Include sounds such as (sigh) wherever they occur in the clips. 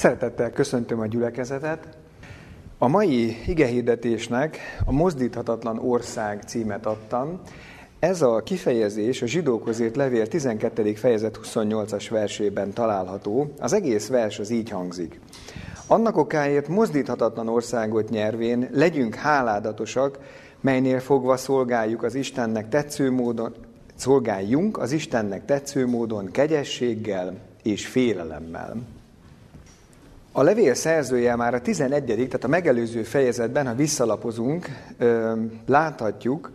Szeretettel köszöntöm a gyülekezetet. A mai igehirdetésnek a Mozdíthatatlan Ország címet adtam. Ez a kifejezés a zsidókhoz írt levél 12. fejezet 28-as versében található. Az egész vers az így hangzik. Annak okáért mozdíthatatlan országot nyervén legyünk háládatosak, melynél fogva szolgáljuk az Istennek tetsző módon, szolgáljunk az Istennek tetsző módon kegyességgel és félelemmel. A levél szerzője már a 11. tehát a megelőző fejezetben, ha visszalapozunk, láthatjuk,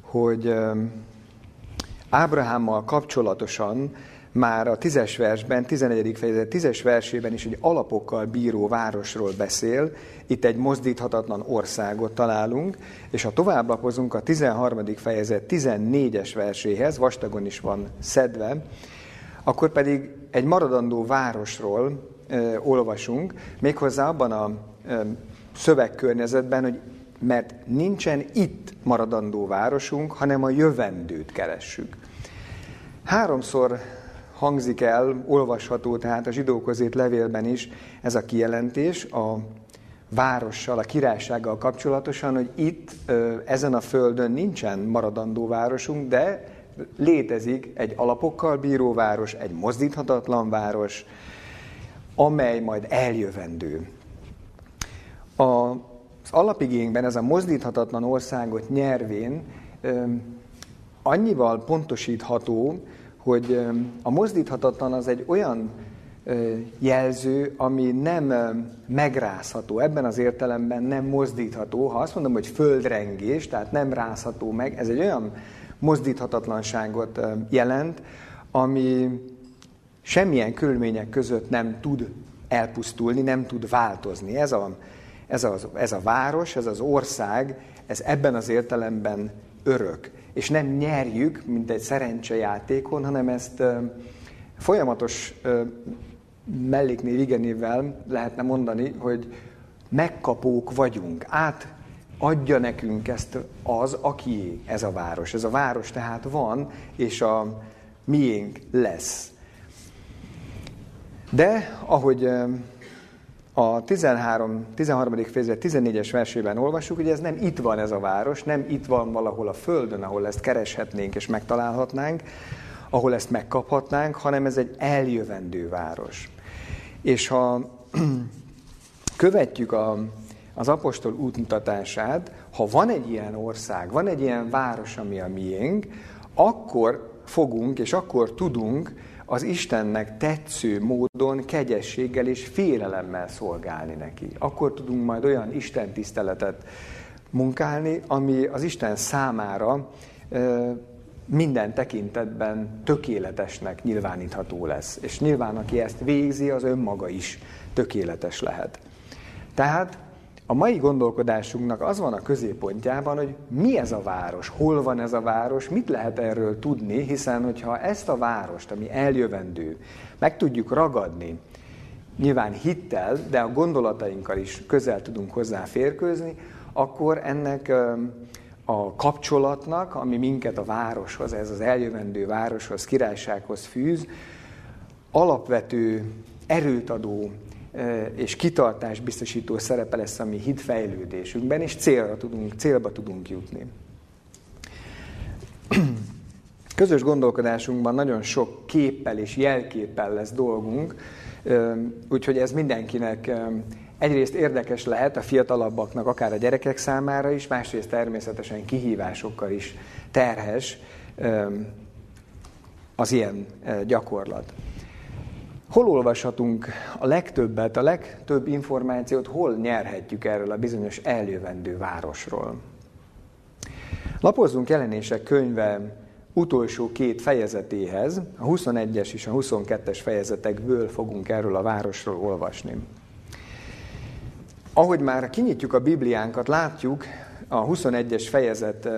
hogy Ábrahámmal kapcsolatosan már a tízes versben, 11. fejezet tízes versében is egy alapokkal bíró városról beszél, itt egy mozdíthatatlan országot találunk, és ha tovább lapozunk a 13. fejezet 14-es verséhez, vastagon is van szedve, akkor pedig egy maradandó városról olvasunk, méghozzá abban a szövegkörnyezetben, hogy mert nincsen itt maradandó városunk, hanem a jövendőt keressük. Háromszor hangzik el, olvasható tehát a zsidókhoz levélben is ez a kijelentés a várossal, a királysággal kapcsolatosan, hogy itt ezen a földön nincsen maradandó városunk, de létezik egy alapokkal bíró város, egy mozdíthatatlan város, amely majd eljövendő. A, az alapigényben ez a mozdíthatatlan országot nyervén annyival pontosítható, hogy a mozdíthatatlan az egy olyan jelző, ami nem megrázható, ebben az értelemben nem mozdítható. Ha azt mondom, hogy földrengés, tehát nem rázható meg, ez egy olyan mozdíthatatlanságot jelent, ami semmilyen körülmények között nem tud elpusztulni, nem tud változni. Ez a, ez, a, ez a város, ez az ország, ez ebben az értelemben örök és nem nyerjük, mint egy szerencsejátékon, hanem ezt folyamatos melléknév igenével lehetne mondani, hogy megkapók vagyunk. Át adja nekünk ezt az, aki ez a város. Ez a város tehát van, és a miénk lesz. De, ahogy a 13, 13. fejezet 14-es versében olvassuk, hogy ez nem itt van ez a város, nem itt van valahol a földön, ahol ezt kereshetnénk és megtalálhatnánk, ahol ezt megkaphatnánk, hanem ez egy eljövendő város. És ha (clears throat) követjük a, az apostol útmutatását, ha van egy ilyen ország, van egy ilyen város, ami a miénk, akkor fogunk és akkor tudunk az Istennek tetsző módon, kegyességgel és félelemmel szolgálni neki. Akkor tudunk majd olyan Isten tiszteletet munkálni, ami az Isten számára minden tekintetben tökéletesnek nyilvánítható lesz. És nyilván, aki ezt végzi, az önmaga is tökéletes lehet. Tehát a mai gondolkodásunknak az van a középpontjában, hogy mi ez a város, hol van ez a város, mit lehet erről tudni, hiszen hogyha ezt a várost, ami eljövendő, meg tudjuk ragadni, nyilván hittel, de a gondolatainkkal is közel tudunk hozzá férkőzni, akkor ennek a kapcsolatnak, ami minket a városhoz, ez az eljövendő városhoz, királysághoz fűz, alapvető, erőt adó és kitartás biztosító szerepe lesz a mi hitfejlődésünkben, és célra tudunk, célba tudunk jutni. (clears throat) Közös gondolkodásunkban nagyon sok képpel és jelképpel lesz dolgunk, úgyhogy ez mindenkinek egyrészt érdekes lehet a fiatalabbaknak, akár a gyerekek számára is, másrészt természetesen kihívásokkal is terhes az ilyen gyakorlat. Hol olvashatunk a legtöbbet, a legtöbb információt, hol nyerhetjük erről a bizonyos eljövendő városról? Lapozzunk jelenések könyve utolsó két fejezetéhez, a 21-es és a 22-es fejezetekből fogunk erről a városról olvasni. Ahogy már kinyitjuk a Bibliánkat, látjuk a 21-es fejezet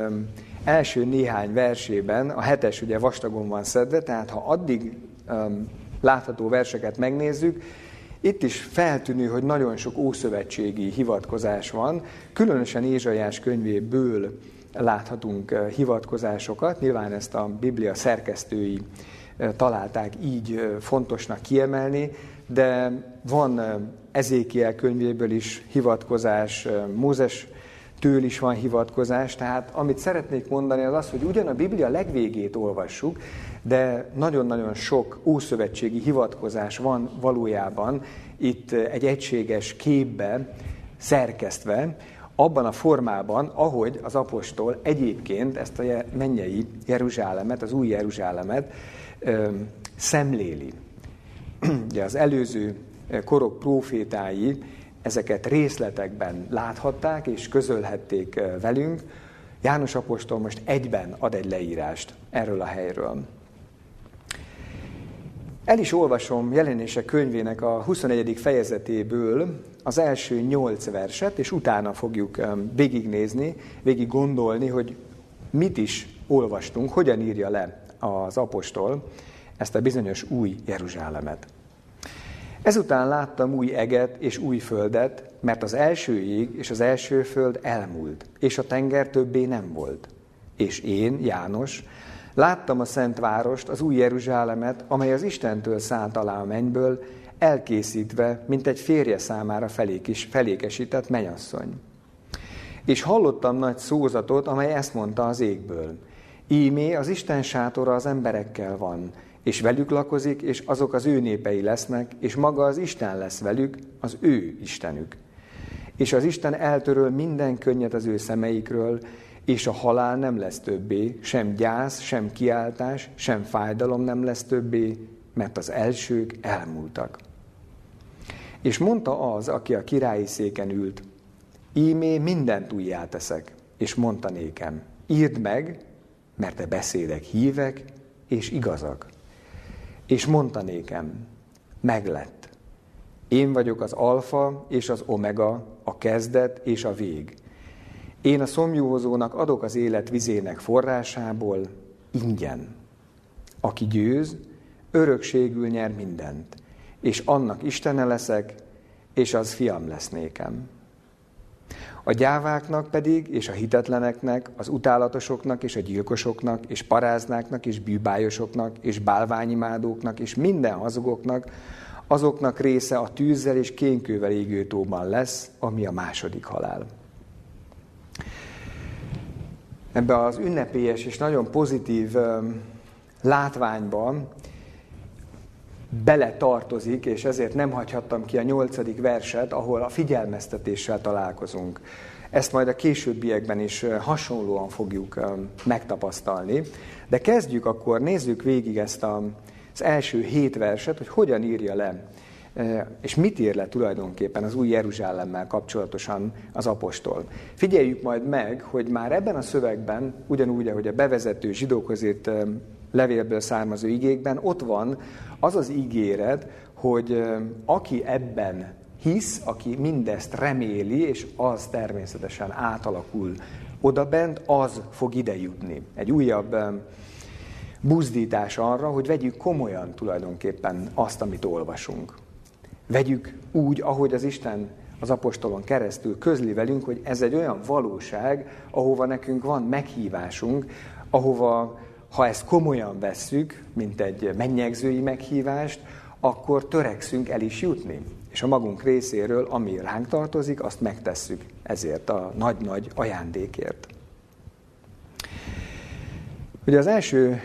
első néhány versében, a hetes ugye vastagon van szedve, tehát ha addig látható verseket megnézzük, itt is feltűnő, hogy nagyon sok ószövetségi hivatkozás van, különösen Ézsajás könyvéből láthatunk eh, hivatkozásokat, nyilván ezt a Biblia szerkesztői eh, találták így eh, fontosnak kiemelni, de van Ezékiel könyvéből is hivatkozás, Mózes től is van hivatkozás, tehát amit szeretnék mondani az az, hogy ugyan a Biblia legvégét olvassuk, de nagyon-nagyon sok ószövetségi hivatkozás van valójában itt egy egységes képbe szerkesztve, abban a formában, ahogy az apostol egyébként ezt a mennyei Jeruzsálemet, az új Jeruzsálemet ö, szemléli. (clears throat) Ugye az előző korok profétái ezeket részletekben láthatták és közölhették velünk. János apostol most egyben ad egy leírást erről a helyről. El is olvasom jelenések könyvének a 21. fejezetéből az első nyolc verset, és utána fogjuk végignézni, végig gondolni, hogy mit is olvastunk, hogyan írja le az apostol ezt a bizonyos új Jeruzsálemet. Ezután láttam új eget és új földet, mert az első ég és az első föld elmúlt, és a tenger többé nem volt. És én, János, láttam a Szent Várost, az új Jeruzsálemet, amely az Istentől szállt alá a mennyből, elkészítve, mint egy férje számára felékis, felékesített menyasszony. És hallottam nagy szózatot, amely ezt mondta az égből. Ímé az Isten sátora az emberekkel van, és velük lakozik, és azok az ő népei lesznek, és maga az Isten lesz velük, az ő Istenük. És az Isten eltöröl minden könnyet az ő szemeikről, és a halál nem lesz többé, sem gyász, sem kiáltás, sem fájdalom nem lesz többé, mert az elsők elmúltak. És mondta az, aki a királyi széken ült, ímé mindent újjá teszek, és mondta nékem, írd meg, mert te beszédek hívek és igazak. És mondta nékem, meglett. Én vagyok az alfa és az omega, a kezdet és a vég. Én a szomjúhozónak adok az élet vizének forrásából ingyen. Aki győz, örökségül nyer mindent, és annak Istene leszek, és az fiam lesz nékem. A gyáváknak pedig, és a hitetleneknek, az utálatosoknak, és a gyilkosoknak, és paráznáknak, és bűbájosoknak, és bálványimádóknak, és minden hazugoknak, azoknak része a tűzzel és kénkővel égő tóban lesz, ami a második halál. Ebbe az ünnepélyes és nagyon pozitív látványban bele tartozik, és ezért nem hagyhattam ki a nyolcadik verset, ahol a figyelmeztetéssel találkozunk. Ezt majd a későbbiekben is hasonlóan fogjuk megtapasztalni. De kezdjük akkor, nézzük végig ezt a, az első hét verset, hogy hogyan írja le, és mit ír le tulajdonképpen az új Jeruzsálemmel kapcsolatosan az apostol. Figyeljük majd meg, hogy már ebben a szövegben, ugyanúgy, ahogy a bevezető zsidókhoz írt levélből származó igékben, ott van az az ígéret, hogy aki ebben hisz, aki mindezt reméli, és az természetesen átalakul odabent, az fog ide jutni. Egy újabb buzdítás arra, hogy vegyük komolyan tulajdonképpen azt, amit olvasunk. Vegyük úgy, ahogy az Isten az apostolon keresztül közli velünk, hogy ez egy olyan valóság, ahova nekünk van meghívásunk, ahova ha ezt komolyan vesszük, mint egy mennyegzői meghívást, akkor törekszünk el is jutni. És a magunk részéről, ami ránk tartozik, azt megtesszük ezért a nagy-nagy ajándékért. Ugye az első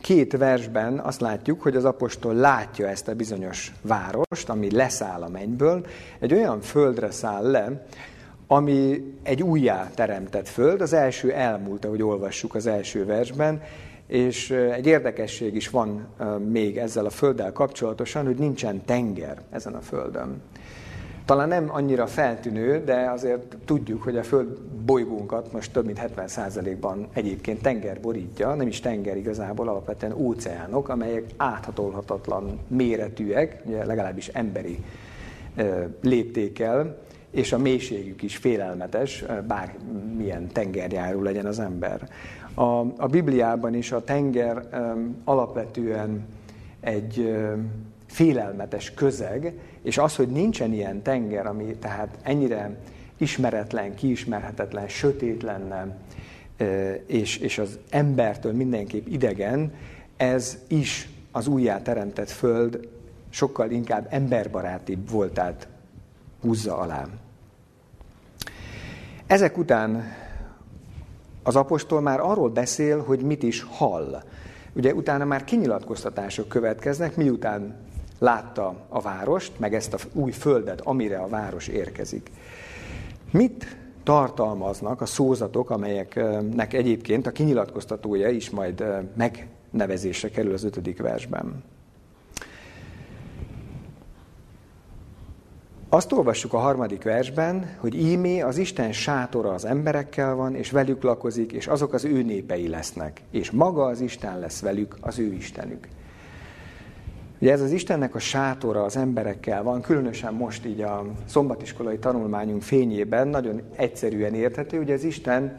két versben azt látjuk, hogy az apostol látja ezt a bizonyos várost, ami leszáll a mennyből, egy olyan földre száll le, ami egy újjá teremtett föld, az első elmúlt, ahogy olvassuk az első versben, és egy érdekesség is van még ezzel a földdel kapcsolatosan, hogy nincsen tenger ezen a földön. Talán nem annyira feltűnő, de azért tudjuk, hogy a Föld bolygónkat most több mint 70%-ban egyébként tenger borítja, nem is tenger igazából, alapvetően óceánok, amelyek áthatolhatatlan méretűek, ugye legalábbis emberi léptékkel, és a mélységük is félelmetes, bármilyen tengerjáró legyen az ember. A, a Bibliában is a tenger alapvetően egy félelmetes közeg, és az, hogy nincsen ilyen tenger, ami tehát ennyire ismeretlen, kiismerhetetlen, sötét lenne, és, és az embertől mindenképp idegen, ez is az újjá teremtett föld sokkal inkább emberbarátibb voltát húzza alá. Ezek után az apostol már arról beszél, hogy mit is hall. Ugye utána már kinyilatkoztatások következnek, miután látta a várost, meg ezt a új földet, amire a város érkezik. Mit tartalmaznak a szózatok, amelyeknek egyébként a kinyilatkoztatója is majd megnevezésre kerül az ötödik versben? Azt olvassuk a harmadik versben, hogy ímé az Isten sátora az emberekkel van, és velük lakozik, és azok az ő népei lesznek, és maga az Isten lesz velük, az ő Istenük. Ugye ez az Istennek a sátora az emberekkel van, különösen most így a szombatiskolai tanulmányunk fényében nagyon egyszerűen érthető, hogy az Isten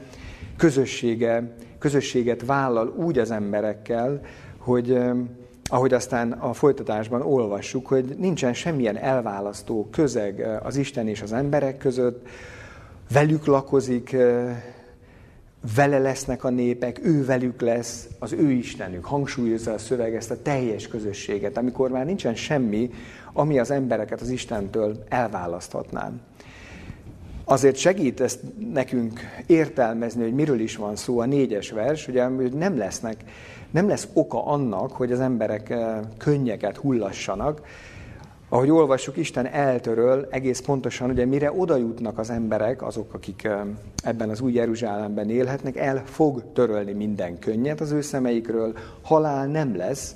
közössége, közösséget vállal úgy az emberekkel, hogy ahogy aztán a folytatásban olvassuk, hogy nincsen semmilyen elválasztó közeg az Isten és az emberek között, velük lakozik, vele lesznek a népek, ő velük lesz, az ő Istenük. Hangsúlyozza a szöveg ezt a teljes közösséget, amikor már nincsen semmi, ami az embereket az Istentől elválaszthatná. Azért segít ezt nekünk értelmezni, hogy miről is van szó a négyes vers, ugye, hogy nem lesznek, nem lesz oka annak, hogy az emberek eh, könnyeket hullassanak, ahogy olvassuk, Isten eltöröl egész pontosan, ugye mire oda jutnak az emberek, azok, akik ebben az új Jeruzsálemben élhetnek, el fog törölni minden könnyet az ő szemeikről, halál nem lesz,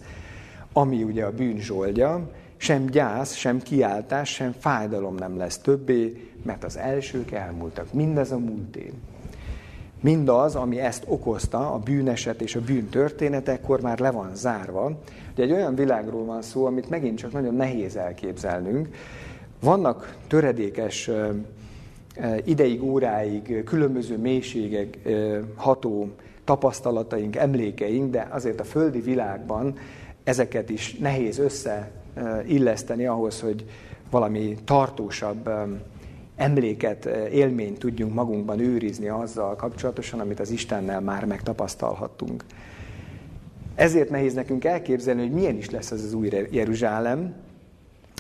ami ugye a bűn zsoldja, sem gyász, sem kiáltás, sem fájdalom nem lesz többé, mert az elsők elmúltak. Mindez a múlté. Mindaz, ami ezt okozta, a bűneset és a bűn történetekor már le van zárva, Ugye egy olyan világról van szó, amit megint csak nagyon nehéz elképzelnünk. Vannak töredékes ideig, óráig, különböző mélységek ható tapasztalataink, emlékeink, de azért a földi világban ezeket is nehéz összeilleszteni ahhoz, hogy valami tartósabb emléket, élményt tudjunk magunkban őrizni azzal kapcsolatosan, amit az Istennel már megtapasztalhattunk. Ezért nehéz nekünk elképzelni, hogy milyen is lesz ez az új Jeruzsálem,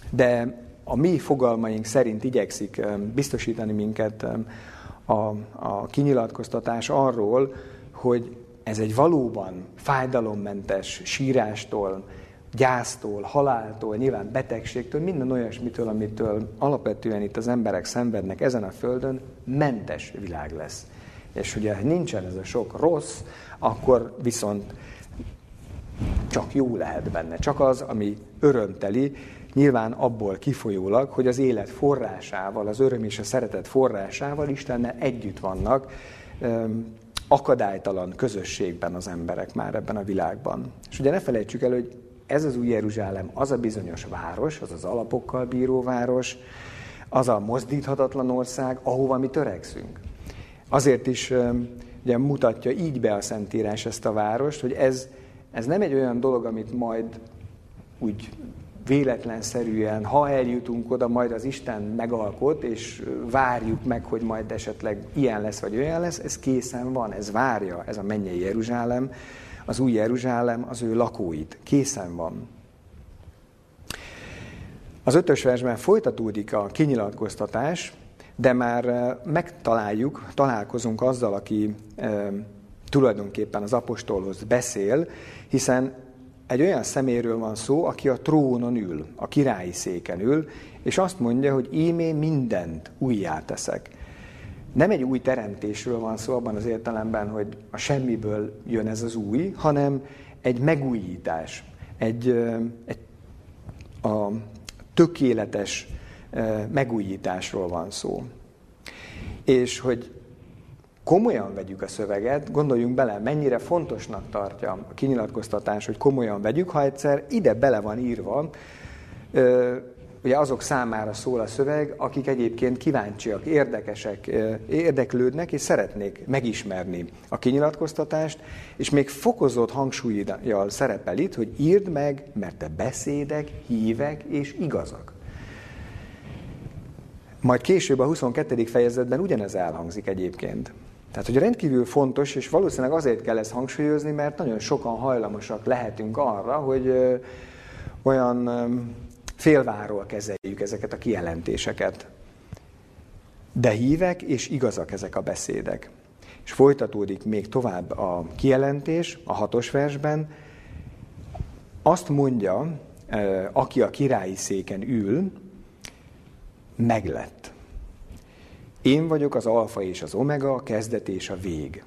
de a mi fogalmaink szerint igyekszik biztosítani minket a, a kinyilatkoztatás arról, hogy ez egy valóban fájdalommentes sírástól, gyásztól, haláltól, nyilván betegségtől, minden olyasmitől, amitől alapvetően itt az emberek szenvednek ezen a földön, mentes világ lesz. És ugye nincsen ez a sok rossz, akkor viszont csak jó lehet benne. Csak az, ami örömteli, nyilván abból kifolyólag, hogy az élet forrásával, az öröm és a szeretet forrásával Istennel együtt vannak, akadálytalan közösségben az emberek már ebben a világban. És ugye ne felejtsük el, hogy ez az új Jeruzsálem, az a bizonyos város, az az alapokkal bíró város, az a mozdíthatatlan ország, ahova mi törekszünk. Azért is ugye, mutatja így be a Szentírás ezt a várost, hogy ez ez nem egy olyan dolog, amit majd úgy véletlenszerűen, ha eljutunk oda, majd az Isten megalkot, és várjuk meg, hogy majd esetleg ilyen lesz, vagy olyan lesz, ez készen van, ez várja, ez a mennyei Jeruzsálem, az új Jeruzsálem, az ő lakóit. Készen van. Az ötös versben folytatódik a kinyilatkoztatás, de már megtaláljuk, találkozunk azzal, aki tulajdonképpen az apostolhoz beszél, hiszen egy olyan szeméről van szó, aki a trónon ül, a királyi széken ül, és azt mondja, hogy ímé mindent újjá teszek. Nem egy új teremtésről van szó abban az értelemben, hogy a semmiből jön ez az új, hanem egy megújítás, egy, egy a tökéletes megújításról van szó. És hogy komolyan vegyük a szöveget, gondoljunk bele, mennyire fontosnak tartja a kinyilatkoztatás, hogy komolyan vegyük, ha egyszer ide bele van írva, ugye azok számára szól a szöveg, akik egyébként kíváncsiak, érdekesek, érdeklődnek, és szeretnék megismerni a kinyilatkoztatást, és még fokozott hangsúlyjal szerepel itt, hogy írd meg, mert te beszédek, hívek és igazak. Majd később a 22. fejezetben ugyanez elhangzik egyébként. Tehát, hogy rendkívül fontos, és valószínűleg azért kell ezt hangsúlyozni, mert nagyon sokan hajlamosak lehetünk arra, hogy olyan félváról kezeljük ezeket a kijelentéseket. De hívek és igazak ezek a beszédek. És folytatódik még tovább a kijelentés a hatos versben. Azt mondja, aki a királyi széken ül, meglett. Én vagyok az alfa és az omega, a kezdet és a vég.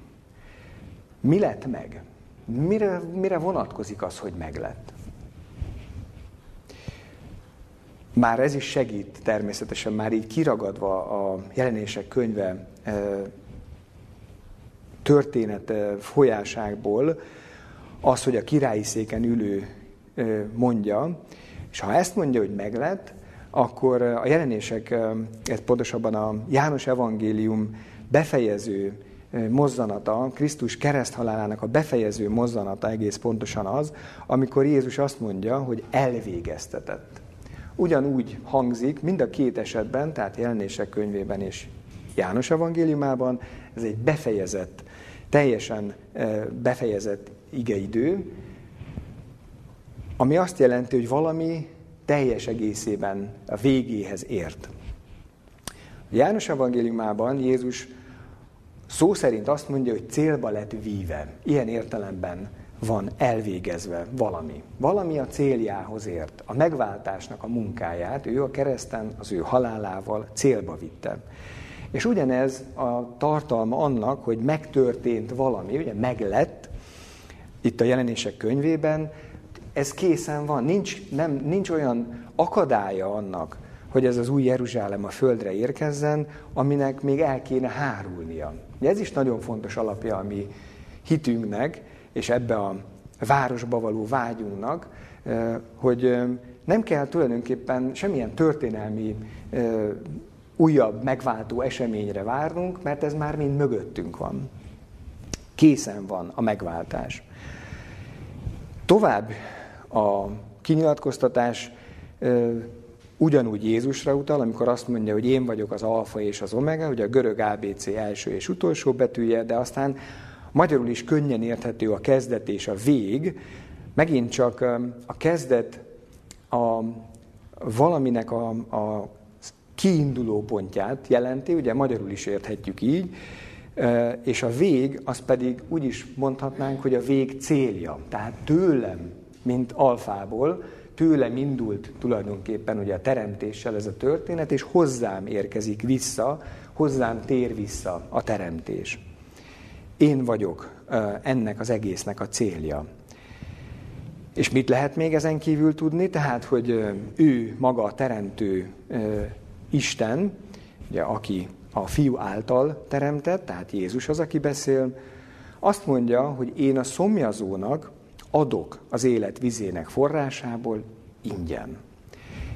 Mi lett meg? Mire, mire vonatkozik az, hogy meglett? Már ez is segít természetesen, már így kiragadva a jelenések könyve történet folyásából, az, hogy a királyi széken ülő mondja, és ha ezt mondja, hogy meglett, akkor a jelenések, ez pontosabban a János evangélium befejező mozzanata, Krisztus kereszthalálának a befejező mozzanata egész pontosan az, amikor Jézus azt mondja, hogy elvégeztetett. Ugyanúgy hangzik mind a két esetben, tehát jelenések könyvében és János evangéliumában, ez egy befejezett, teljesen befejezett igeidő, ami azt jelenti, hogy valami teljes egészében a végéhez ért. A János evangéliumában Jézus szó szerint azt mondja, hogy célba lett víve. Ilyen értelemben van elvégezve valami. Valami a céljához ért. A megváltásnak a munkáját ő a kereszten az ő halálával célba vitte. És ugyanez a tartalma annak, hogy megtörtént valami, ugye meglett, itt a jelenések könyvében, ez készen van. Nincs, nem, nincs olyan akadálya annak, hogy ez az új Jeruzsálem a földre érkezzen, aminek még el kéne hárulnia. Ez is nagyon fontos alapja a mi hitünknek, és ebbe a városba való vágyunknak, hogy nem kell tulajdonképpen semmilyen történelmi újabb, megváltó eseményre várnunk, mert ez már mind mögöttünk van. Készen van a megváltás. Tovább a kinyilatkoztatás ugyanúgy Jézusra utal, amikor azt mondja, hogy én vagyok az alfa és az omega, ugye a görög ABC első és utolsó betűje, de aztán magyarul is könnyen érthető a kezdet és a vég, megint csak a kezdet a valaminek a, a kiinduló pontját jelenti, ugye magyarul is érthetjük így, és a vég, az pedig úgy is mondhatnánk, hogy a vég célja. Tehát tőlem, mint alfából, tőlem indult tulajdonképpen ugye a teremtéssel ez a történet, és hozzám érkezik vissza, hozzám tér vissza a teremtés. Én vagyok ennek az egésznek a célja. És mit lehet még ezen kívül tudni? Tehát, hogy ő maga a teremtő Isten, ugye, aki a fiú által teremtett, tehát Jézus az, aki beszél, azt mondja, hogy én a szomjazónak adok az élet vizének forrásából ingyen.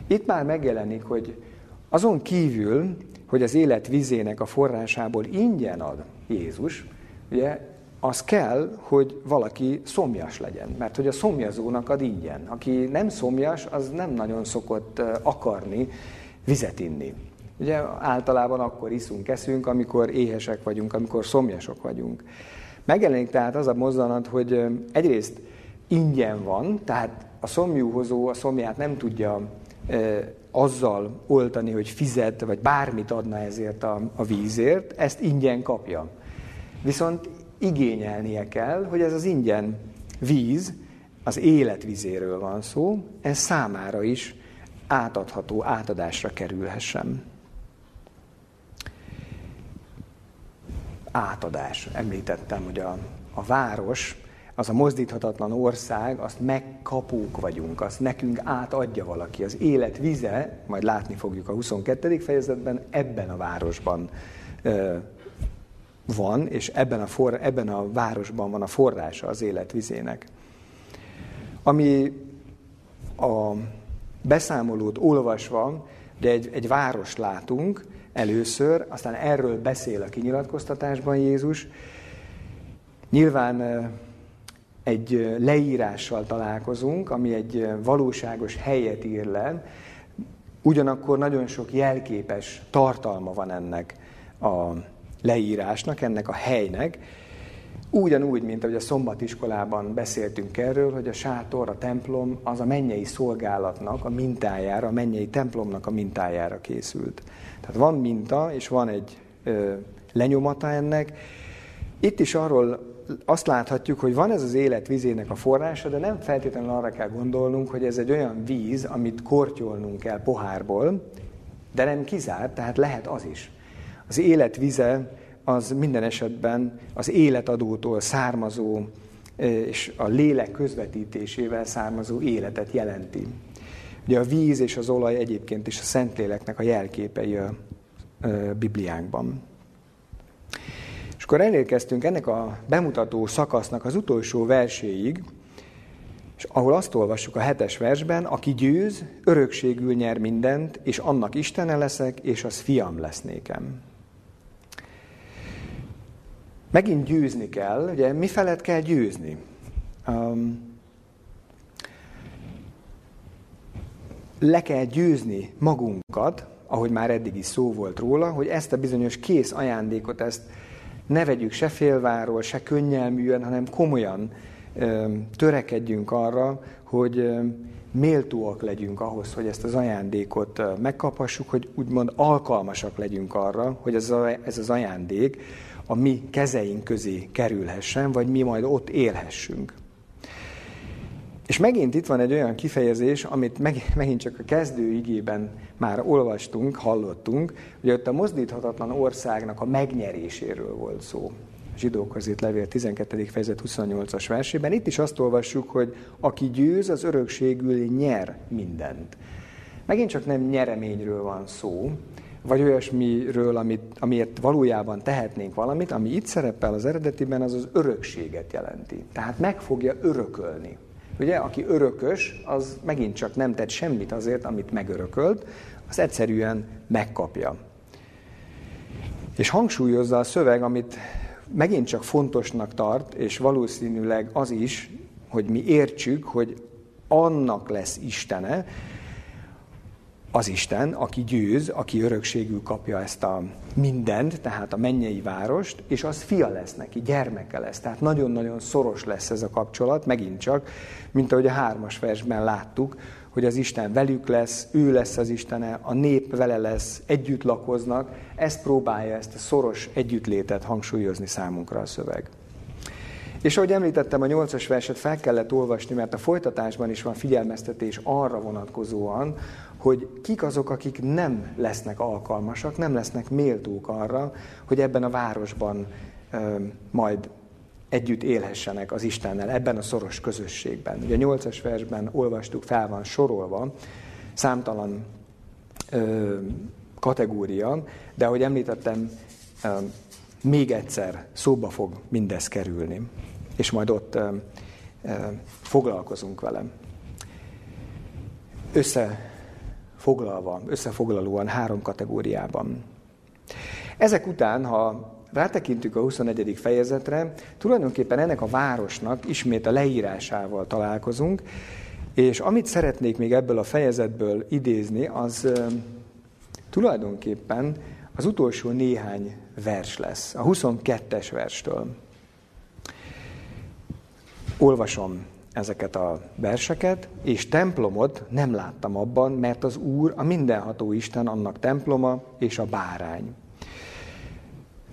Itt már megjelenik, hogy azon kívül, hogy az élet vizének a forrásából ingyen ad Jézus, ugye az kell, hogy valaki szomjas legyen, mert hogy a szomjazónak ad ingyen. Aki nem szomjas, az nem nagyon szokott akarni vizet inni. Ugye általában akkor iszunk, eszünk, amikor éhesek vagyunk, amikor szomjasok vagyunk. Megjelenik tehát az a mozzanat, hogy egyrészt ingyen van, tehát a szomjúhozó a szomját nem tudja azzal oltani, hogy fizet, vagy bármit adna ezért a, a vízért, ezt ingyen kapja. Viszont igényelnie kell, hogy ez az ingyen víz, az életvizéről van szó, ez számára is átadható, átadásra kerülhessen. Átadás. Említettem, hogy a, a város, az a mozdíthatatlan ország, azt megkapók vagyunk, azt nekünk átadja valaki. Az élet vize, majd látni fogjuk a 22. fejezetben, ebben a városban van, és ebben a, for, ebben a városban van a forrása az életvizének. Ami a beszámolót olvasva, de egy, egy várost látunk először, aztán erről beszél a kinyilatkoztatásban Jézus. Nyilván egy leírással találkozunk, ami egy valóságos helyet ír le, ugyanakkor nagyon sok jelképes tartalma van ennek a leírásnak, ennek a helynek, Ugyanúgy, mint ahogy a szombatiskolában beszéltünk erről, hogy a sátor, a templom az a mennyei szolgálatnak a mintájára, a mennyei templomnak a mintájára készült. Tehát van minta, és van egy ö, lenyomata ennek. Itt is arról azt láthatjuk, hogy van ez az élet vizének a forrása, de nem feltétlenül arra kell gondolnunk, hogy ez egy olyan víz, amit kortyolnunk kell pohárból, de nem kizárt, tehát lehet az is. Az élet vize az minden esetben az életadótól származó és a lélek közvetítésével származó életet jelenti. Ugye a víz és az olaj egyébként is a Szentléleknek a jelképei a Bibliánkban. És akkor elérkeztünk ennek a bemutató szakasznak az utolsó verséig, és ahol azt olvassuk a hetes versben, aki győz, örökségül nyer mindent, és annak Istene leszek, és az fiam lesz nékem. Megint győzni kell, ugye mi felett kell győzni? Um, le kell győzni magunkat, ahogy már eddig is szó volt róla, hogy ezt a bizonyos kész ajándékot, ezt ne vegyük se félváról, se könnyelműen, hanem komolyan ö, törekedjünk arra, hogy ö, méltóak legyünk ahhoz, hogy ezt az ajándékot megkaphassuk, hogy úgymond alkalmasak legyünk arra, hogy ez, a, ez az ajándék a mi kezeink közé kerülhessen, vagy mi majd ott élhessünk. És megint itt van egy olyan kifejezés, amit meg, megint csak a kezdő igében már olvastunk, hallottunk, hogy ott a mozdíthatatlan országnak a megnyeréséről volt szó. A zsidókhoz itt levél 12. fejezet 28-as versében. Itt is azt olvassuk, hogy aki győz, az örökségül nyer mindent. Megint csak nem nyereményről van szó, vagy olyasmiről, amit, amiért valójában tehetnénk valamit, ami itt szerepel az eredetiben, az az örökséget jelenti. Tehát meg fogja örökölni. Ugye, aki örökös, az megint csak nem tett semmit azért, amit megörökölt, az egyszerűen megkapja. És hangsúlyozza a szöveg, amit megint csak fontosnak tart, és valószínűleg az is, hogy mi értsük, hogy annak lesz Istene, az Isten, aki győz, aki örökségül kapja ezt a mindent, tehát a mennyei várost, és az fia lesz neki, gyermeke lesz. Tehát nagyon-nagyon szoros lesz ez a kapcsolat, megint csak, mint ahogy a hármas versben láttuk, hogy az Isten velük lesz, ő lesz az Istene, a nép vele lesz, együtt lakoznak. Ezt próbálja, ezt a szoros együttlétet hangsúlyozni számunkra a szöveg. És ahogy említettem, a nyolcas verset fel kellett olvasni, mert a folytatásban is van figyelmeztetés arra vonatkozóan, hogy kik azok, akik nem lesznek alkalmasak, nem lesznek méltók arra, hogy ebben a városban ö, majd együtt élhessenek az Istennel, ebben a szoros közösségben. Ugye a nyolcas versben olvastuk, fel van sorolva számtalan ö, kategória, de ahogy említettem, ö, még egyszer szóba fog mindez kerülni, és majd ott ö, ö, foglalkozunk vele. Össze foglalva, összefoglalóan három kategóriában. Ezek után, ha rátekintünk a 21. fejezetre, tulajdonképpen ennek a városnak ismét a leírásával találkozunk, és amit szeretnék még ebből a fejezetből idézni, az tulajdonképpen az utolsó néhány vers lesz, a 22-es verstől. Olvasom ezeket a verseket, és templomot nem láttam abban, mert az Úr, a mindenható Isten, annak temploma és a bárány.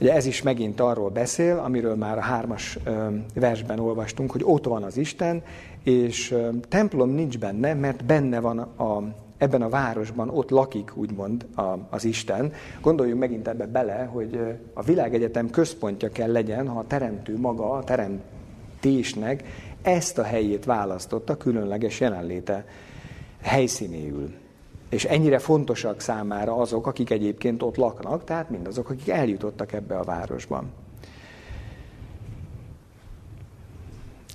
Ugye ez is megint arról beszél, amiről már a hármas versben olvastunk, hogy ott van az Isten, és templom nincs benne, mert benne van a, ebben a városban, ott lakik, úgymond a, az Isten. Gondoljunk megint ebbe bele, hogy a világegyetem központja kell legyen, ha a teremtő maga, a teremtésnek ezt a helyét választotta különleges jelenléte helyszínéül. És ennyire fontosak számára azok, akik egyébként ott laknak, tehát mindazok, akik eljutottak ebbe a városban.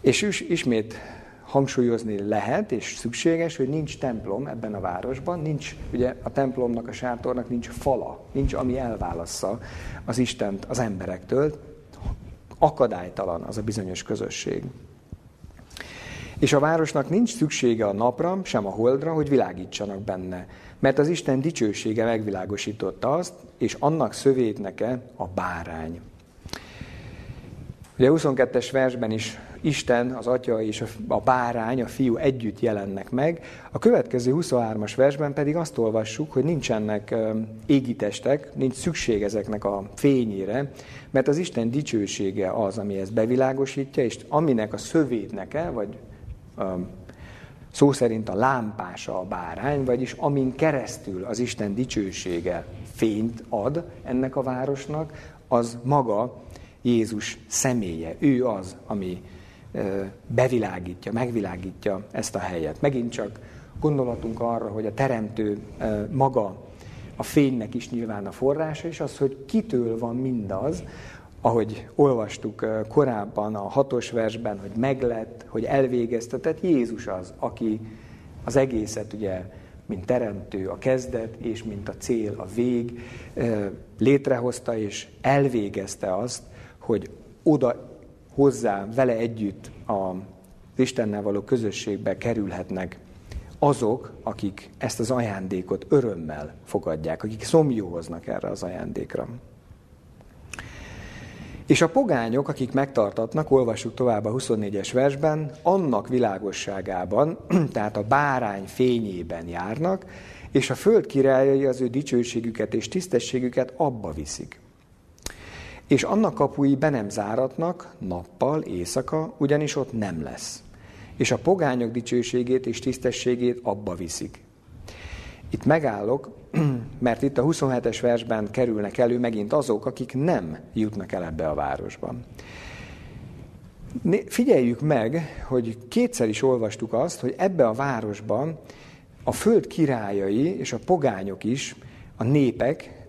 És ismét hangsúlyozni lehet, és szükséges, hogy nincs templom ebben a városban, nincs, ugye a templomnak, a sátornak nincs fala, nincs, ami elválassza az Istent az emberektől, akadálytalan az a bizonyos közösség. És a városnak nincs szüksége a napra, sem a holdra, hogy világítsanak benne, mert az Isten dicsősége megvilágosította azt, és annak szövétneke a bárány. Ugye a 22-es versben is Isten, az Atya és a bárány, a fiú együtt jelennek meg. A következő 23-as versben pedig azt olvassuk, hogy nincsenek égitestek, nincs szükség ezeknek a fényére, mert az Isten dicsősége az, ami ezt bevilágosítja, és aminek a szövédneke, vagy szó szerint a lámpása a bárány, vagyis amin keresztül az Isten dicsősége fényt ad ennek a városnak, az maga Jézus személye. Ő az, ami bevilágítja, megvilágítja ezt a helyet. Megint csak gondolatunk arra, hogy a teremtő maga a fénynek is nyilván a forrása, és az, hogy kitől van mindaz, ahogy olvastuk korábban a hatos versben, hogy meglett, hogy elvégeztetett, Jézus az, aki az egészet ugye, mint teremtő, a kezdet, és mint a cél, a vég, létrehozta és elvégezte azt, hogy oda hozzá, vele együtt a Istennel való közösségbe kerülhetnek azok, akik ezt az ajándékot örömmel fogadják, akik szomjóhoznak erre az ajándékra. És a pogányok, akik megtartatnak, olvassuk tovább a 24-es versben, annak világosságában, (clears throat) tehát a bárány fényében járnak, és a föld királyai az ő dicsőségüket és tisztességüket abba viszik. És annak kapui be nem záratnak, nappal, éjszaka, ugyanis ott nem lesz. És a pogányok dicsőségét és tisztességét abba viszik. Itt megállok, (clears throat) mert itt a 27-es versben kerülnek elő megint azok, akik nem jutnak el ebbe a városba. Figyeljük meg, hogy kétszer is olvastuk azt, hogy ebbe a városban a föld királyai és a pogányok is, a népek,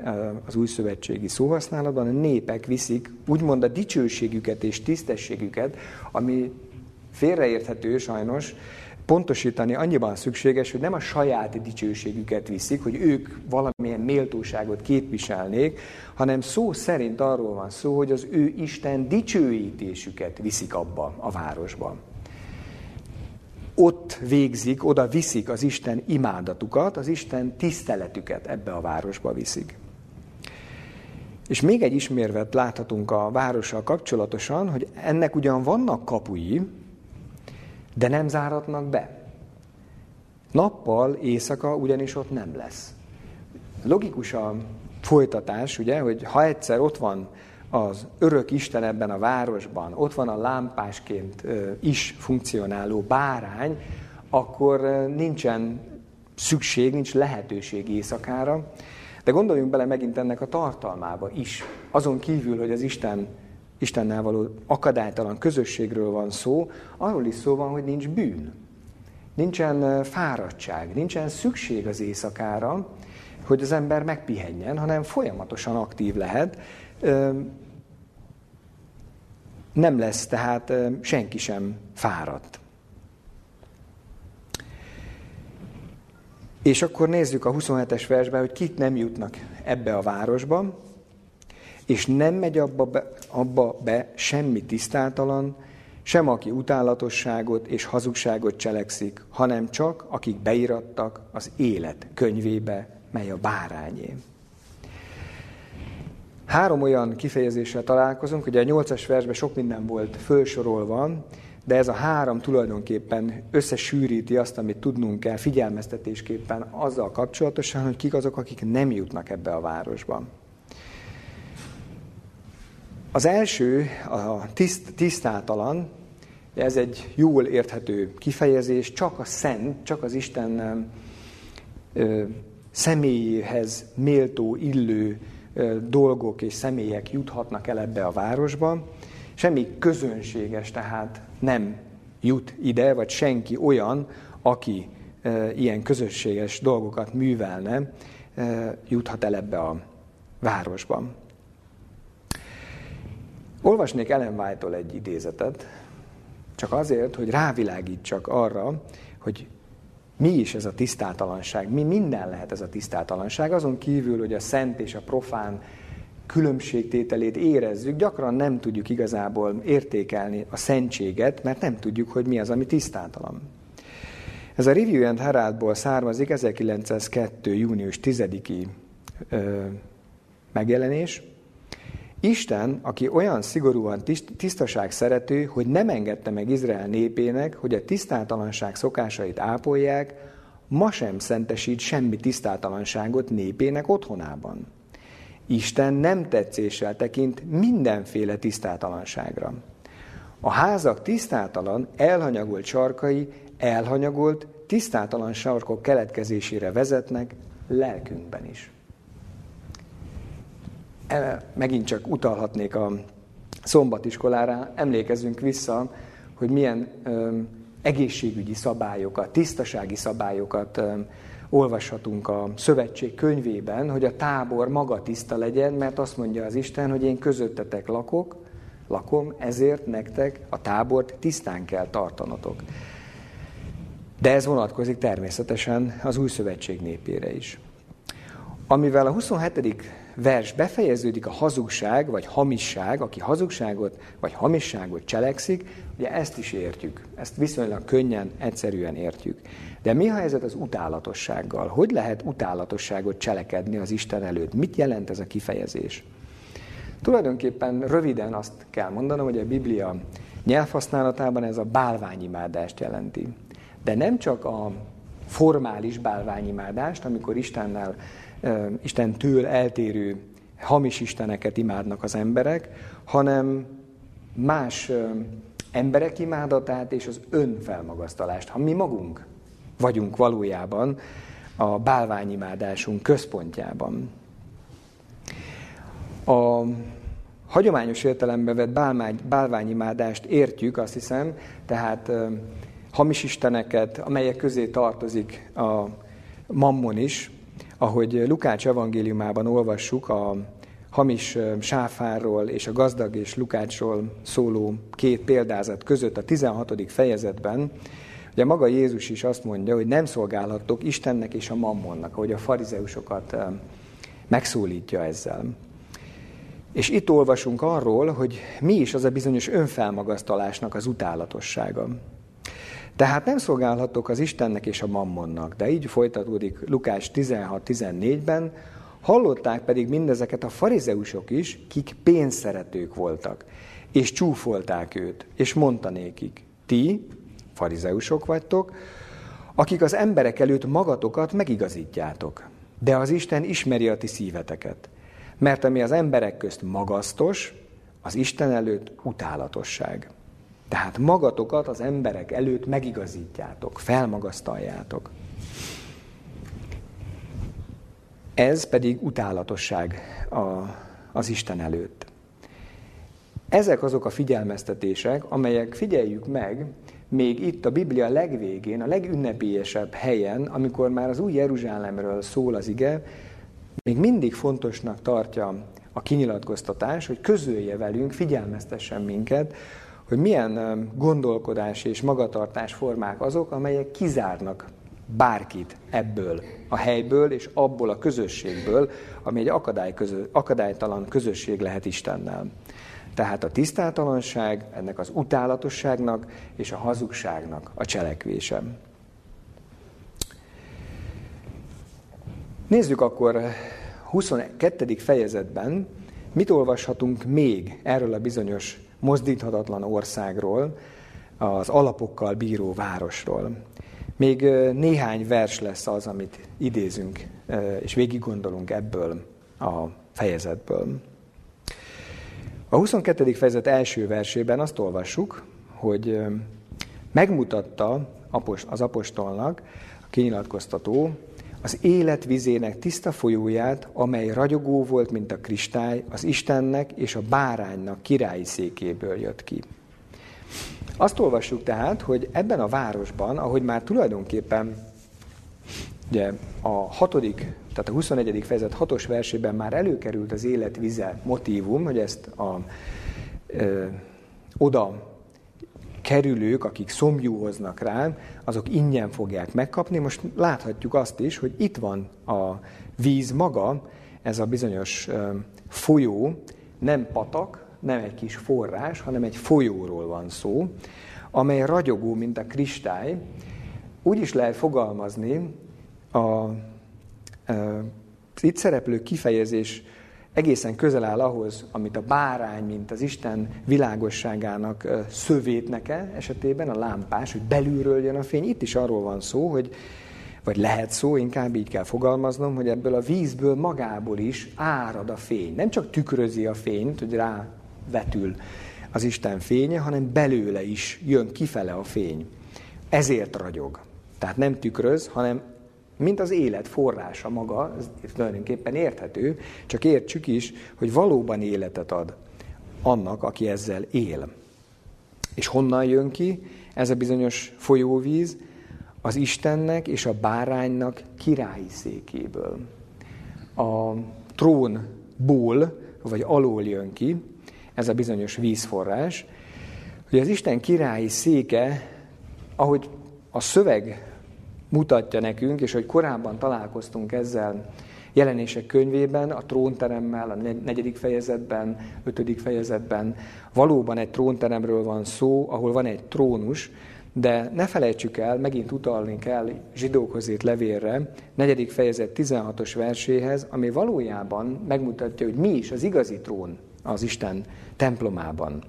az új szövetségi szóhasználatban, a népek viszik úgymond a dicsőségüket és tisztességüket, ami félreérthető sajnos, pontosítani annyiban szükséges, hogy nem a saját dicsőségüket viszik, hogy ők valamilyen méltóságot képviselnék, hanem szó szerint arról van szó, hogy az ő Isten dicsőítésüket viszik abba a városban. Ott végzik, oda viszik az Isten imádatukat, az Isten tiszteletüket ebbe a városba viszik. És még egy ismérvet láthatunk a várossal kapcsolatosan, hogy ennek ugyan vannak kapui, de nem záratnak be. Nappal, éjszaka ugyanis ott nem lesz. Logikus a folytatás, ugye, hogy ha egyszer ott van az örök Isten ebben a városban, ott van a lámpásként is funkcionáló bárány, akkor nincsen szükség, nincs lehetőség éjszakára, de gondoljunk bele megint ennek a tartalmába is. Azon kívül, hogy az Isten Istennel való akadálytalan közösségről van szó, arról is szó van, hogy nincs bűn. Nincsen fáradtság, nincsen szükség az éjszakára, hogy az ember megpihenjen, hanem folyamatosan aktív lehet. Nem lesz tehát senki sem fáradt. És akkor nézzük a 27-es versben, hogy kik nem jutnak ebbe a városba, és nem megy abba be, abba be semmi tisztátalan, sem aki utálatosságot és hazugságot cselekszik, hanem csak akik beirattak az élet könyvébe, mely a bárányé. Három olyan kifejezéssel találkozunk, ugye a nyolcas versben sok minden volt fölsorolva, de ez a három tulajdonképpen összesűríti azt, amit tudnunk kell figyelmeztetésképpen azzal kapcsolatosan, hogy kik azok, akik nem jutnak ebbe a városba. Az első, a tiszt, tisztátalan, ez egy jól érthető kifejezés, csak a szent, csak az Isten ö, személyéhez méltó, illő ö, dolgok és személyek juthatnak el ebbe a városba. Semmi közönséges tehát nem jut ide, vagy senki olyan, aki ö, ilyen közösséges dolgokat művelne, juthat el ebbe a városban. Olvasnék Ellen White-tól egy idézetet, csak azért, hogy rávilágítsak arra, hogy mi is ez a tisztátalanság, mi minden lehet ez a tisztátalanság, azon kívül, hogy a szent és a profán különbségtételét érezzük, gyakran nem tudjuk igazából értékelni a szentséget, mert nem tudjuk, hogy mi az, ami tisztátalan. Ez a Review and Heraldból származik, 1902. június 10-i megjelenés, Isten, aki olyan szigorúan tisztaság szerető, hogy nem engedte meg Izrael népének, hogy a tisztátalanság szokásait ápolják, ma sem szentesít semmi tisztátalanságot népének otthonában. Isten nem tetszéssel tekint mindenféle tisztátalanságra. A házak tisztátalan, elhanyagolt sarkai elhanyagolt, tisztátalan sarkok keletkezésére vezetnek lelkünkben is. Megint csak utalhatnék a szombatiskolára, emlékezzünk vissza, hogy milyen egészségügyi szabályokat, tisztasági szabályokat olvashatunk a szövetség könyvében, hogy a tábor maga tiszta legyen, mert azt mondja az Isten, hogy én közöttetek lakok, lakom, ezért nektek a tábort tisztán kell tartanotok. De ez vonatkozik természetesen az új szövetség népére is. Amivel a 27. vers befejeződik a hazugság, vagy hamisság, aki hazugságot, vagy hamisságot cselekszik, ugye ezt is értjük. Ezt viszonylag könnyen, egyszerűen értjük. De mi a helyzet az utálatossággal? Hogy lehet utálatosságot cselekedni az Isten előtt? Mit jelent ez a kifejezés? Tulajdonképpen röviden azt kell mondanom, hogy a Biblia nyelvhasználatában ez a bálványimádást jelenti. De nem csak a formális bálványimádást, amikor Istennel, Istentől eltérő hamis isteneket imádnak az emberek, hanem más emberek imádatát és az önfelmagasztalást, ha mi magunk vagyunk valójában a bálványimádásunk központjában. A hagyományos értelemben vett bálványimádást értjük, azt hiszem, tehát hamis isteneket, amelyek közé tartozik a mammon is, ahogy Lukács evangéliumában olvassuk a hamis sáfárról és a gazdag és Lukácsról szóló két példázat között a 16. fejezetben, ugye maga Jézus is azt mondja, hogy nem szolgálhattok Istennek és a mammonnak, ahogy a farizeusokat megszólítja ezzel. És itt olvasunk arról, hogy mi is az a bizonyos önfelmagasztalásnak az utálatossága. Tehát nem szolgálhatok az Istennek és a mammonnak, de így folytatódik Lukás 16-14-ben, hallották pedig mindezeket a farizeusok is, kik pénzszeretők voltak, és csúfolták őt, és mondta nékik, ti, farizeusok vagytok, akik az emberek előtt magatokat megigazítjátok, de az Isten ismeri a ti szíveteket. Mert ami az emberek közt magasztos, az Isten előtt utálatosság. Tehát magatokat az emberek előtt megigazítjátok, felmagasztaljátok. Ez pedig utálatosság a, az Isten előtt. Ezek azok a figyelmeztetések, amelyek figyeljük meg, még itt a Biblia legvégén, a legünnepélyesebb helyen, amikor már az új Jeruzsálemről szól az ige, még mindig fontosnak tartja a kinyilatkoztatás, hogy közölje velünk, figyelmeztessen minket, hogy milyen gondolkodás és magatartás formák azok, amelyek kizárnak bárkit ebből a helyből és abból a közösségből, ami egy akadály közö, akadálytalan közösség lehet Istennel. Tehát a tisztátalanság, ennek az utálatosságnak és a hazugságnak a cselekvése. Nézzük akkor 22. fejezetben, mit olvashatunk még erről a bizonyos mozdíthatatlan országról, az alapokkal bíró városról. Még néhány vers lesz az, amit idézünk, és végig gondolunk ebből a fejezetből. A 22. fejezet első versében azt olvassuk, hogy megmutatta az apostolnak, a kinyilatkoztató, az élet vizének tiszta folyóját, amely ragyogó volt, mint a kristály, az Istennek és a báránynak királyi székéből jött ki. Azt olvassuk tehát, hogy ebben a városban, ahogy már tulajdonképpen ugye, a hatodik, tehát a 21. fejezet hatos versében már előkerült az élet vize motívum, hogy ezt a, ö, oda kerülők, akik szomjúhoznak rá, azok ingyen fogják megkapni. Most láthatjuk azt is, hogy itt van a víz maga, ez a bizonyos folyó, nem patak, nem egy kis forrás, hanem egy folyóról van szó, amely ragyogó, mint a kristály. Úgy is lehet fogalmazni, a, a, az itt szereplő kifejezés egészen közel áll ahhoz, amit a bárány, mint az Isten világosságának szövétneke esetében, a lámpás, hogy belülről jön a fény. Itt is arról van szó, hogy vagy lehet szó, inkább így kell fogalmaznom, hogy ebből a vízből magából is árad a fény. Nem csak tükrözi a fényt, hogy rá vetül az Isten fénye, hanem belőle is jön kifele a fény. Ezért ragyog. Tehát nem tükröz, hanem mint az élet forrása maga, ez tulajdonképpen érthető, csak értsük is, hogy valóban életet ad annak, aki ezzel él. És honnan jön ki ez a bizonyos folyóvíz? Az Istennek és a báránynak királyi székéből. A trónból, vagy alól jön ki ez a bizonyos vízforrás, hogy az Isten királyi széke, ahogy a szöveg mutatja nekünk, és hogy korábban találkoztunk ezzel jelenések könyvében, a trónteremmel, a negyedik fejezetben, ötödik fejezetben, valóban egy trónteremről van szó, ahol van egy trónus, de ne felejtsük el, megint utalni kell zsidókhoz írt levélre, negyedik fejezet 16-os verséhez, ami valójában megmutatja, hogy mi is az igazi trón az Isten templomában.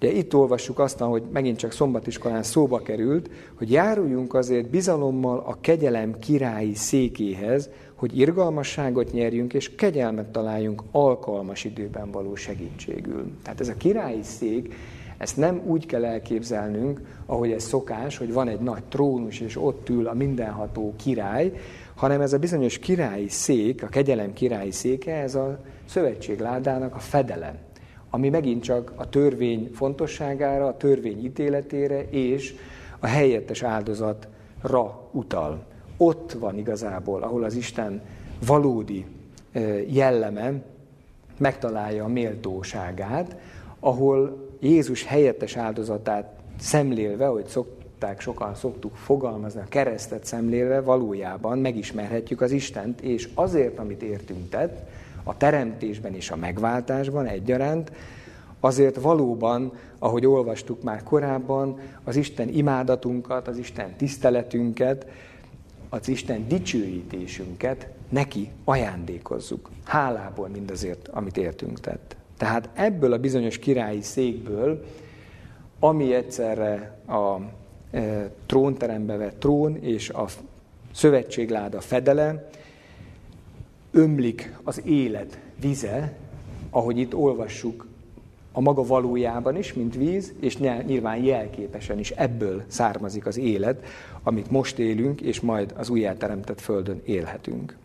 Ugye itt olvassuk azt, hogy megint csak szombatiskolán szóba került, hogy járuljunk azért bizalommal a kegyelem királyi székéhez, hogy irgalmasságot nyerjünk, és kegyelmet találjunk alkalmas időben való segítségül. Tehát ez a királyi szék, ezt nem úgy kell elképzelnünk, ahogy ez szokás, hogy van egy nagy trónus, és ott ül a mindenható király, hanem ez a bizonyos királyi szék, a kegyelem királyi széke, ez a szövetségládának a fedele ami megint csak a törvény fontosságára, a törvény ítéletére és a helyettes áldozatra utal. Ott van igazából, ahol az Isten valódi jelleme megtalálja a méltóságát, ahol Jézus helyettes áldozatát szemlélve, hogy szokták, sokan szoktuk fogalmazni, a keresztet szemlélve, valójában megismerhetjük az Istent, és azért, amit értünk tett, a teremtésben és a megváltásban egyaránt, azért valóban, ahogy olvastuk már korábban, az Isten imádatunkat, az Isten tiszteletünket, az Isten dicsőítésünket neki ajándékozzuk. Hálából mindazért, amit értünk tett. Tehát ebből a bizonyos királyi székből, ami egyszerre a e, trónterembe vett trón és a szövetségláda fedele, ömlik az élet vize, ahogy itt olvassuk, a maga valójában is, mint víz, és nyilván jelképesen is ebből származik az élet, amit most élünk, és majd az újjáteremtett földön élhetünk.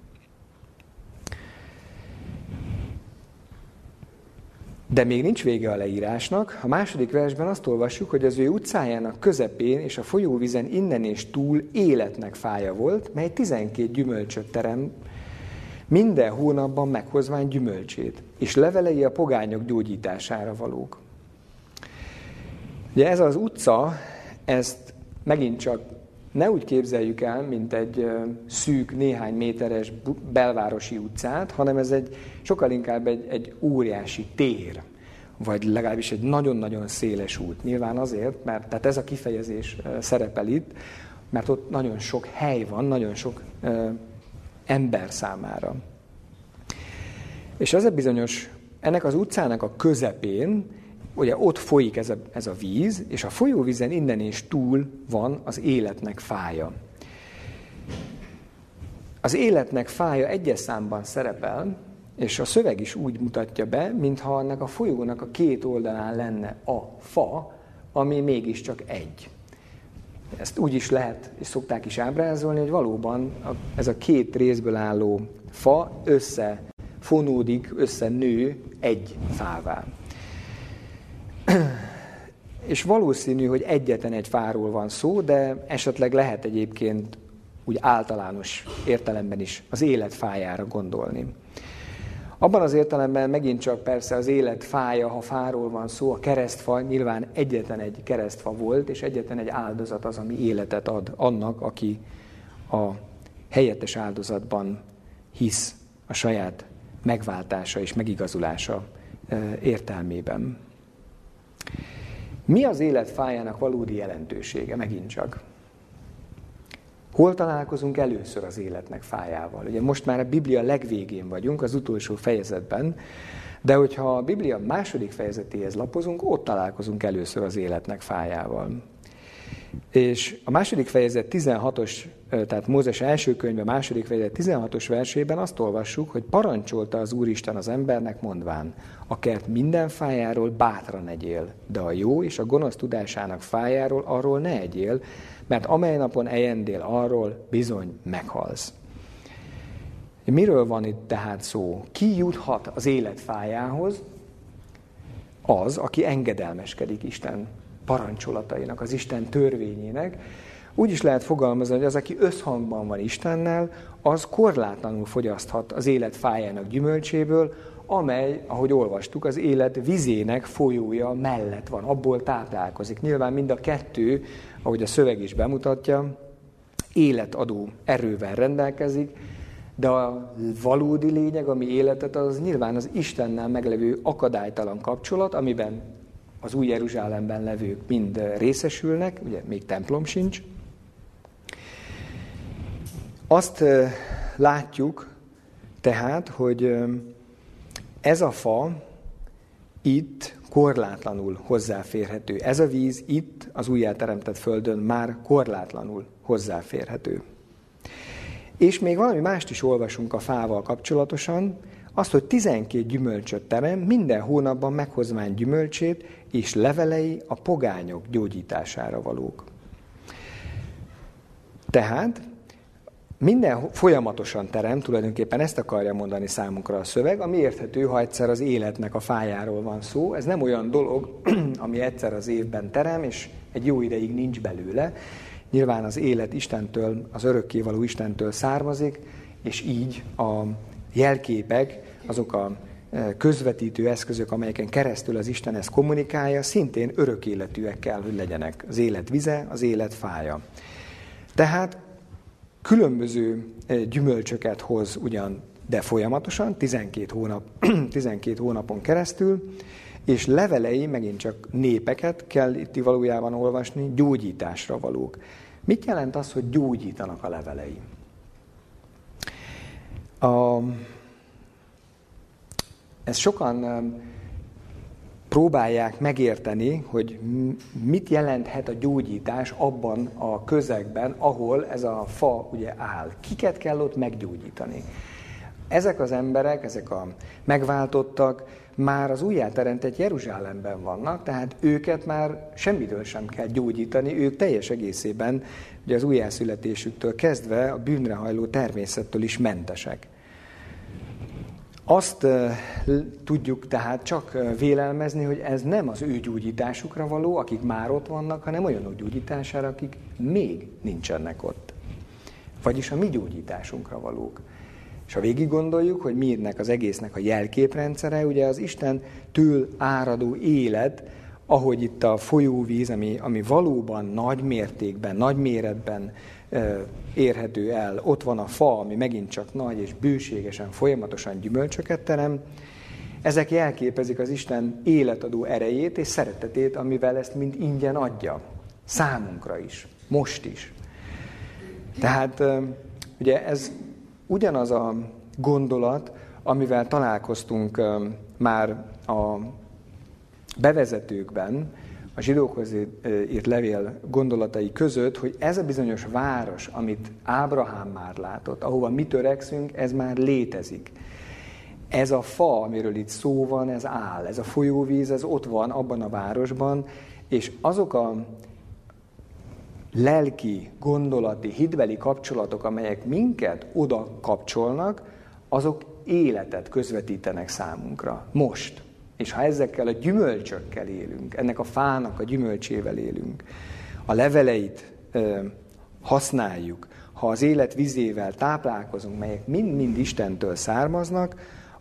De még nincs vége a leírásnak. A második versben azt olvassuk, hogy az ő utcájának közepén és a folyóvizen innen és túl életnek fája volt, mely 12 gyümölcsöt terem, minden hónapban meghozván gyümölcsét, és levelei a pogányok gyógyítására valók. Ugye ez az utca, ezt megint csak ne úgy képzeljük el, mint egy szűk, néhány méteres belvárosi utcát, hanem ez egy sokkal inkább egy, egy óriási tér, vagy legalábbis egy nagyon-nagyon széles út. Nyilván azért, mert tehát ez a kifejezés szerepel itt, mert ott nagyon sok hely van, nagyon sok ember számára. És az a bizonyos, ennek az utcának a közepén, ugye ott folyik ez a, ez a víz, és a folyóvízen innen és túl van az életnek fája. Az életnek fája egyes számban szerepel, és a szöveg is úgy mutatja be, mintha annak a folyónak a két oldalán lenne a fa, ami mégiscsak egy. Ezt úgy is lehet, és szokták is ábrázolni, hogy valóban ez a két részből álló fa össze fonódik, összenő egy fává. (clears throat) És valószínű, hogy egyetlen egy fáról van szó, de esetleg lehet egyébként úgy általános értelemben is az élet fájára gondolni. Abban az értelemben megint csak persze az élet fája, ha fáról van szó, a keresztfa nyilván egyetlen egy keresztfa volt, és egyetlen egy áldozat az, ami életet ad annak, aki a helyettes áldozatban hisz a saját megváltása és megigazulása értelmében. Mi az élet fájának valódi jelentősége, megint csak? Hol találkozunk először az életnek fájával? Ugye most már a Biblia legvégén vagyunk, az utolsó fejezetben, de hogyha a Biblia második fejezetéhez lapozunk, ott találkozunk először az életnek fájával. És a második fejezet 16-os, tehát Mózes első könyve második fejezet 16-os versében azt olvassuk, hogy parancsolta az Úristen az embernek mondván, a kert minden fájáról bátran egyél, de a jó és a gonosz tudásának fájáról arról ne egyél, mert amely napon ejendél arról, bizony meghalsz. Miről van itt tehát szó? Ki juthat az élet fájához? Az, aki engedelmeskedik Isten parancsolatainak, az Isten törvényének. Úgy is lehet fogalmazni, hogy az, aki összhangban van Istennel, az korlátlanul fogyaszthat az élet fájának gyümölcséből, amely, ahogy olvastuk, az élet vizének folyója mellett van, abból táplálkozik. Nyilván mind a kettő, ahogy a szöveg is bemutatja, életadó erővel rendelkezik, de a valódi lényeg, ami életet, az nyilván az Istennel meglevő akadálytalan kapcsolat, amiben az új Jeruzsálemben levők mind részesülnek, ugye még templom sincs. Azt látjuk tehát, hogy ez a fa itt korlátlanul hozzáférhető. Ez a víz itt, az újjáteremtett földön már korlátlanul hozzáférhető. És még valami mást is olvasunk a fával kapcsolatosan, azt, hogy 12 gyümölcsöt terem, minden hónapban meghozván gyümölcsét, és levelei a pogányok gyógyítására valók. Tehát minden folyamatosan terem, tulajdonképpen ezt akarja mondani számunkra a szöveg, ami érthető, ha egyszer az életnek a fájáról van szó. Ez nem olyan dolog, (clears throat) ami egyszer az évben terem, és egy jó ideig nincs belőle. Nyilván az élet Istentől, az örökkévaló Istentől származik, és így a jelképek, azok a e, közvetítő eszközök, amelyeken keresztül az Isten ezt kommunikálja, szintén örök életűek kell, hogy legyenek. Az élet vize, az élet fája. Tehát különböző e, gyümölcsöket hoz ugyan, de folyamatosan, 12, hónap, (clears throat) 12 hónapon keresztül, és levelei, megint csak népeket kell itt valójában olvasni, gyógyításra valók. Mit jelent az, hogy gyógyítanak a levelei? A, ezt sokan próbálják megérteni, hogy mit jelenthet a gyógyítás abban a közegben, ahol ez a fa ugye áll. Kiket kell ott meggyógyítani? Ezek az emberek, ezek a megváltottak már az újjáteremtett Jeruzsálemben vannak, tehát őket már semmitől sem kell gyógyítani, ők teljes egészében ugye az újjászületésüktől kezdve a bűnrehajló természettől is mentesek. Azt tudjuk tehát csak vélelmezni, hogy ez nem az ő gyógyításukra való, akik már ott vannak, hanem olyanok gyógyítására, akik még nincsenek ott. Vagyis a mi gyógyításunkra valók. És ha végig gondoljuk, hogy minek az egésznek a jelképrendszere, ugye az Isten től áradó élet, ahogy itt a folyóvíz, ami, ami valóban nagy mértékben, nagy méretben érhető el. Ott van a fa, ami megint csak nagy és bőségesen, folyamatosan gyümölcsöket terem. Ezek jelképezik az Isten életadó erejét és szeretetét, amivel ezt mind ingyen adja. Számunkra is, most is. Tehát ugye ez ugyanaz a gondolat, amivel találkoztunk már a bevezetőkben, a zsidókhoz írt levél gondolatai között, hogy ez a bizonyos város, amit Ábrahám már látott, ahova mi törekszünk, ez már létezik. Ez a fa, amiről itt szó van, ez áll. Ez a folyóvíz, ez ott van abban a városban, és azok a lelki, gondolati, hitbeli kapcsolatok, amelyek minket oda kapcsolnak, azok életet közvetítenek számunkra. Most. És ha ezekkel a gyümölcsökkel élünk, ennek a fának a gyümölcsével élünk, a leveleit ö, használjuk, ha az élet vizével táplálkozunk, melyek mind-mind Istentől származnak,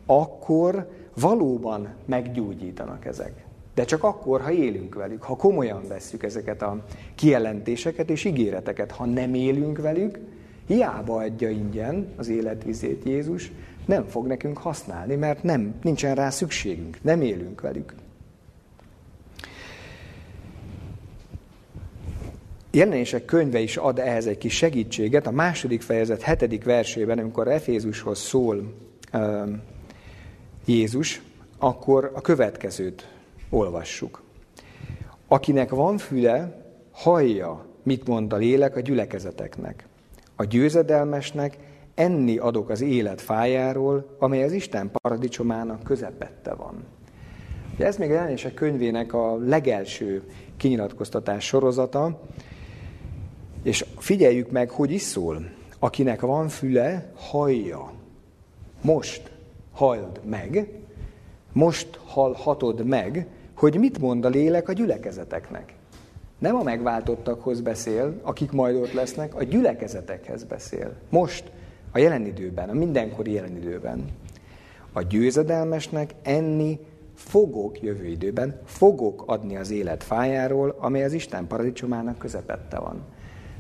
akkor valóban meggyógyítanak ezek. De csak akkor, ha élünk velük, ha komolyan vesszük ezeket a kijelentéseket és ígéreteket. Ha nem élünk velük, hiába adja ingyen az életvizét Jézus, nem fog nekünk használni, mert nem, nincsen rá szükségünk, nem élünk velük. jelenések könyve is ad ehhez egy kis segítséget. A második fejezet hetedik versében, amikor Efézushoz szól uh, Jézus, akkor a következőt olvassuk. Akinek van füle, hallja, mit mond a lélek a gyülekezeteknek. A győzedelmesnek enni adok az élet fájáról, amely az Isten paradicsomának közepette van. Ugye ez még a jelenések könyvének a legelső kinyilatkoztatás sorozata, és figyeljük meg, hogy is szól. Akinek van füle, hallja. Most halld meg, most hallhatod meg, hogy mit mond a lélek a gyülekezeteknek. Nem a megváltottakhoz beszél, akik majd ott lesznek, a gyülekezetekhez beszél. Most, a jelen időben, a mindenkori jelen időben. A győzedelmesnek enni fogok jövő időben, fogok adni az élet fájáról, amely az Isten paradicsomának közepette van.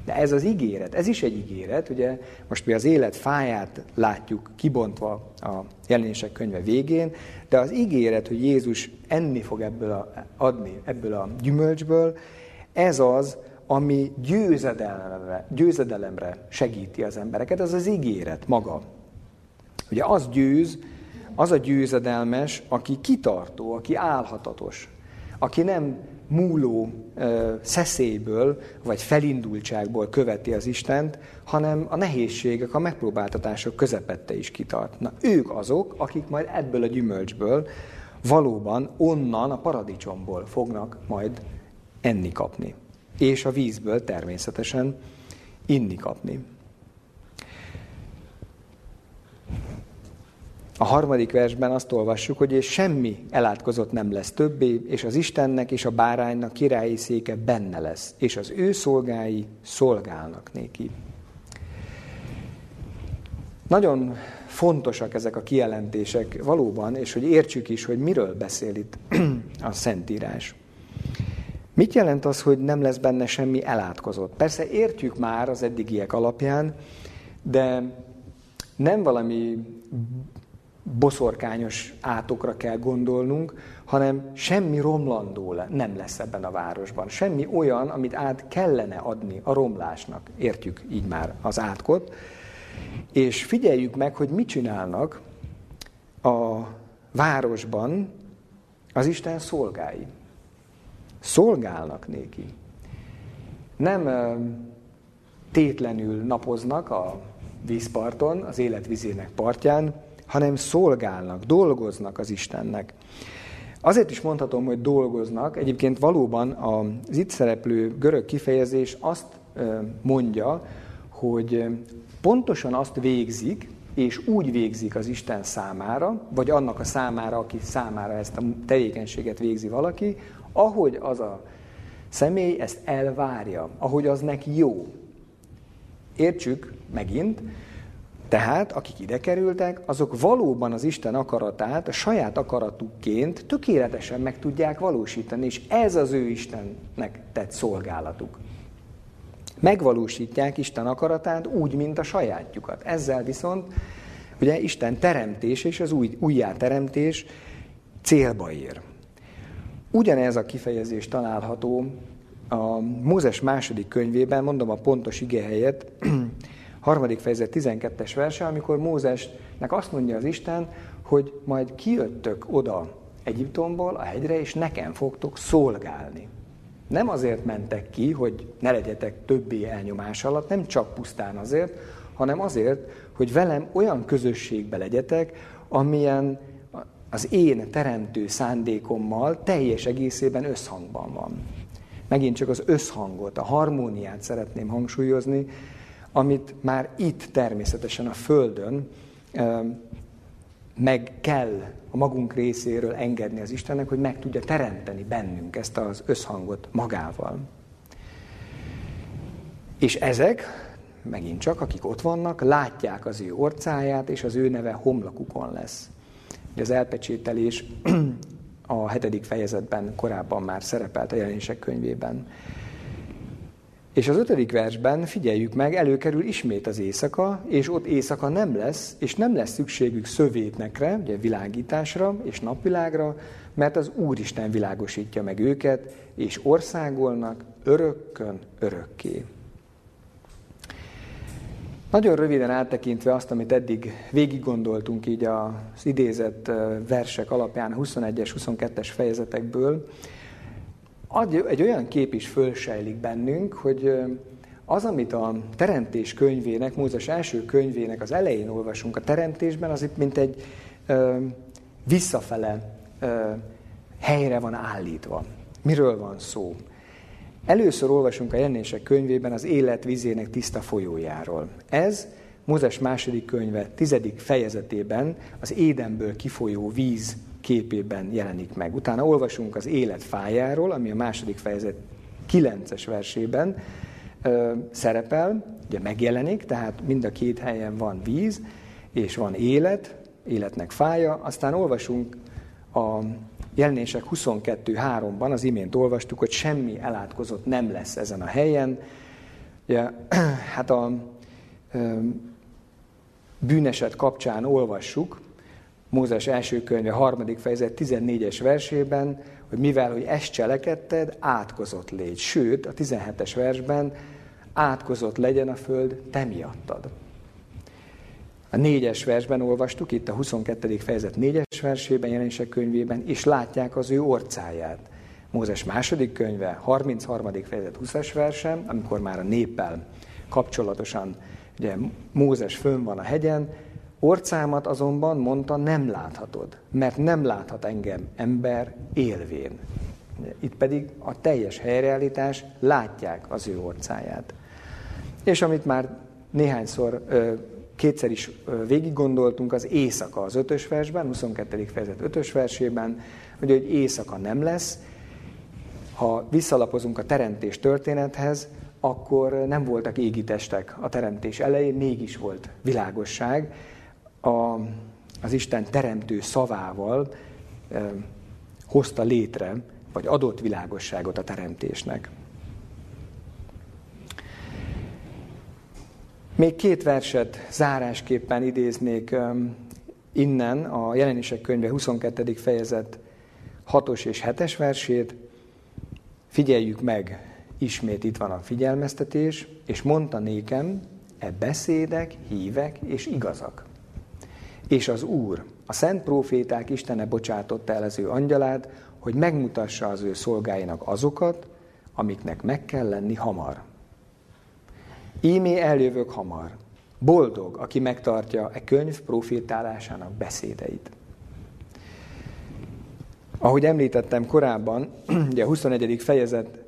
De ez az ígéret, ez is egy ígéret, ugye most mi az élet fáját látjuk kibontva a jelenések könyve végén, de az ígéret, hogy Jézus enni fog ebből a, adni, ebből a gyümölcsből, ez az, ami győzedelemre, győzedelemre segíti az embereket, ez az ígéret maga. Ugye az győz, az a győzedelmes, aki kitartó, aki álhatatos, aki nem múló szeszélyből vagy felindultságból követi az Istent, hanem a nehézségek, a megpróbáltatások közepette is kitart. Na, ők azok, akik majd ebből a gyümölcsből valóban onnan, a paradicsomból fognak majd enni kapni. És a vízből természetesen inni kapni. A harmadik versben azt olvassuk, hogy és semmi elátkozott nem lesz többé, és az Istennek és a báránynak királyi széke benne lesz, és az ő szolgái szolgálnak néki. Nagyon fontosak ezek a kijelentések valóban, és hogy értsük is, hogy miről beszél itt (clears throat) a Szentírás. Mit jelent az, hogy nem lesz benne semmi elátkozott? Persze értjük már az eddigiek alapján, de nem valami boszorkányos átokra kell gondolnunk, hanem semmi romlandó nem lesz ebben a városban. Semmi olyan, amit át kellene adni a romlásnak. Értjük így már az átkot. És figyeljük meg, hogy mit csinálnak a városban az Isten szolgái. Szolgálnak néki. Nem tétlenül napoznak a vízparton, az életvizének partján, hanem szolgálnak, dolgoznak az Istennek. Azért is mondhatom, hogy dolgoznak, egyébként valóban az itt szereplő görög kifejezés azt mondja, hogy pontosan azt végzik, és úgy végzik az Isten számára, vagy annak a számára, aki számára ezt a tevékenységet végzi valaki, ahogy az a személy ezt elvárja, ahogy az neki jó. Értsük megint, tehát, akik ide kerültek, azok valóban az Isten akaratát a saját akaratukként tökéletesen meg tudják valósítani, és ez az ő Istennek tett szolgálatuk. Megvalósítják Isten akaratát úgy, mint a sajátjukat. Ezzel viszont ugye Isten teremtés és az új, újjáteremtés célba ér. Ugyanez a kifejezés található a Mózes második könyvében, mondom a pontos ige helyet, (clears throat) harmadik fejezet 12-es verse, amikor Mózesnek azt mondja az Isten, hogy majd kijöttök oda Egyiptomból a hegyre, és nekem fogtok szolgálni. Nem azért mentek ki, hogy ne legyetek többé elnyomás alatt, nem csak pusztán azért, hanem azért, hogy velem olyan közösségbe legyetek, amilyen az én teremtő szándékommal teljes egészében összhangban van. Megint csak az összhangot, a harmóniát szeretném hangsúlyozni, amit már itt természetesen a Földön meg kell a magunk részéről engedni az Istennek, hogy meg tudja teremteni bennünk ezt az összhangot magával. És ezek, megint csak, akik ott vannak, látják az ő orcáját, és az ő neve homlokukon lesz. Az elpecsételés (clears throat) a hetedik fejezetben korábban már szerepelt a jelenések könyvében. És az ötödik versben figyeljük meg, előkerül ismét az éjszaka, és ott éjszaka nem lesz, és nem lesz szükségük szövétnekre, ugye világításra és napvilágra, mert az Úristen világosítja meg őket, és országolnak örökkön örökké. Nagyon röviden áttekintve azt, amit eddig végig gondoltunk így az idézett versek alapján, 21-es, 22-es fejezetekből, egy olyan kép is fölsejlik bennünk, hogy az, amit a Teremtés könyvének, Mózes első könyvének az elején olvasunk a Teremtésben, az itt mint egy ö, visszafele ö, helyre van állítva. Miről van szó? Először olvasunk a jelenések könyvében az élet vizének tiszta folyójáról. Ez Mózes második könyve tizedik fejezetében az Édenből kifolyó víz képében jelenik meg. Utána olvasunk az élet fájáról, ami a második fejezet kilences versében ö, szerepel, ugye megjelenik, tehát mind a két helyen van víz, és van élet, életnek fája. Aztán olvasunk a jelenések 22.3-ban, az imént olvastuk, hogy semmi elátkozott nem lesz ezen a helyen. Ugye, (clears throat) hát a bűneset kapcsán olvassuk, Mózes első könyve, harmadik fejezet, 14-es versében, hogy mivel, hogy ezt cselekedted, átkozott légy. Sőt, a 17-es versben átkozott legyen a föld te miattad. A négyes versben olvastuk, itt a 22. fejezet négyes versében, jelenések könyvében, és látják az ő orcáját. Mózes második könyve, 33. fejezet 20-as versen, amikor már a néppel kapcsolatosan, ugye Mózes fönn van a hegyen, Orcámat azonban mondta, nem láthatod, mert nem láthat engem ember élvén. Itt pedig a teljes helyreállítás, látják az ő orcáját. És amit már néhányszor, kétszer is végig gondoltunk, az éjszaka az ötös versben, 22. fejezet ötös versében, hogy, hogy éjszaka nem lesz. Ha visszalapozunk a teremtés történethez, akkor nem voltak égitestek a teremtés elején, mégis volt világosság, a, az Isten teremtő szavával e, hozta létre, vagy adott világosságot a teremtésnek. Még két verset zárásképpen idéznék innen, a jelenések könyve 22. fejezet 6-os és 7-es versét. Figyeljük meg, ismét itt van a figyelmeztetés, és mondta nékem, e beszédek, hívek és igazak. És az Úr, a szent proféták Istene bocsátotta el az ő angyalát, hogy megmutassa az ő szolgáinak azokat, amiknek meg kell lenni hamar. Ímé eljövök hamar. Boldog, aki megtartja e könyv profétálásának beszédeit. Ahogy említettem korábban, (clears throat) ugye a 21. fejezet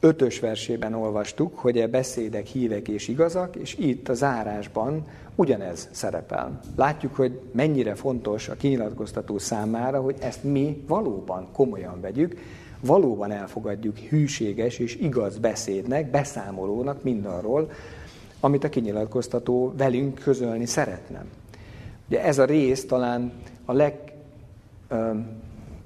ötös versében olvastuk, hogy e beszédek hívek és igazak, és itt a zárásban ugyanez szerepel. Látjuk, hogy mennyire fontos a kinyilatkoztató számára, hogy ezt mi valóban komolyan vegyük, valóban elfogadjuk hűséges és igaz beszédnek, beszámolónak mindarról, amit a kinyilatkoztató velünk közölni szeretne. Ugye ez a rész talán a leg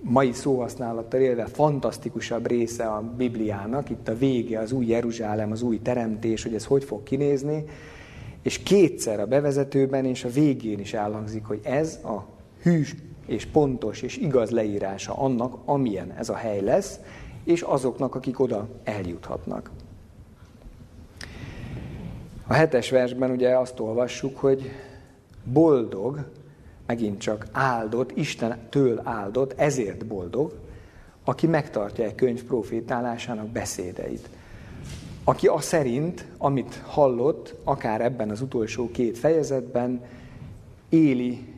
mai szóhasználattal élve fantasztikusabb része a Bibliának, itt a vége, az új Jeruzsálem, az új teremtés, hogy ez hogy fog kinézni, és kétszer a bevezetőben és a végén is elhangzik, hogy ez a hűs és pontos és igaz leírása annak, amilyen ez a hely lesz, és azoknak, akik oda eljuthatnak. A hetes versben ugye azt olvassuk, hogy boldog, megint csak áldott, Isten től áldott, ezért boldog, aki megtartja egy könyv profétálásának beszédeit. Aki a szerint, amit hallott, akár ebben az utolsó két fejezetben, éli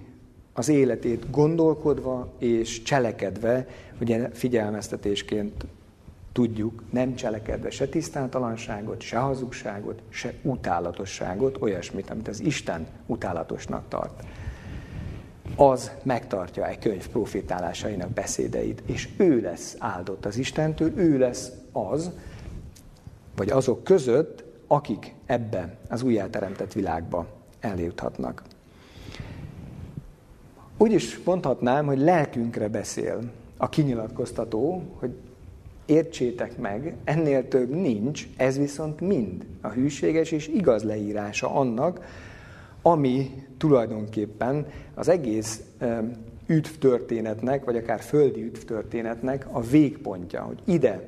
az életét gondolkodva és cselekedve, ugye figyelmeztetésként tudjuk, nem cselekedve se tisztátalanságot, se hazugságot, se utálatosságot, olyasmit, amit az Isten utálatosnak tart az megtartja egy könyv profitálásainak beszédeit, és ő lesz áldott az Istentől, ő lesz az, vagy azok között, akik ebbe az újjáteremtett világba eljuthatnak. Úgy is mondhatnám, hogy lelkünkre beszél a kinyilatkoztató, hogy értsétek meg, ennél több nincs, ez viszont mind a hűséges és igaz leírása annak, ami tulajdonképpen az egész üdv történetnek, vagy akár földi üdv történetnek a végpontja, hogy ide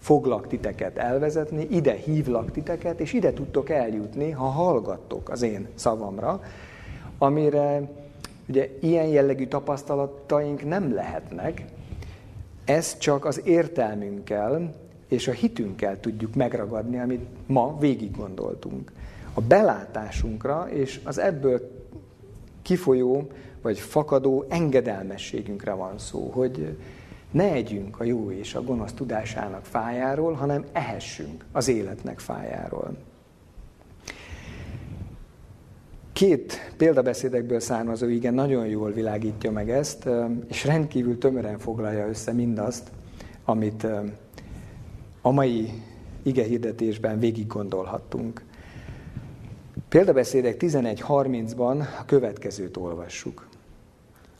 foglak titeket elvezetni, ide hívlak titeket, és ide tudtok eljutni, ha hallgattok az én szavamra, amire ugye ilyen jellegű tapasztalataink nem lehetnek, ezt csak az értelmünkkel és a hitünkkel tudjuk megragadni, amit ma végig gondoltunk. A belátásunkra és az ebből kifolyó vagy fakadó engedelmességünkre van szó, hogy ne együnk a jó és a gonosz tudásának fájáról, hanem ehessünk az életnek fájáról. Két példabeszédekből származó igen nagyon jól világítja meg ezt, és rendkívül tömören foglalja össze mindazt, amit a mai ige hirdetésben végig gondolhattunk. Példabeszédek 11.30-ban a következőt olvassuk.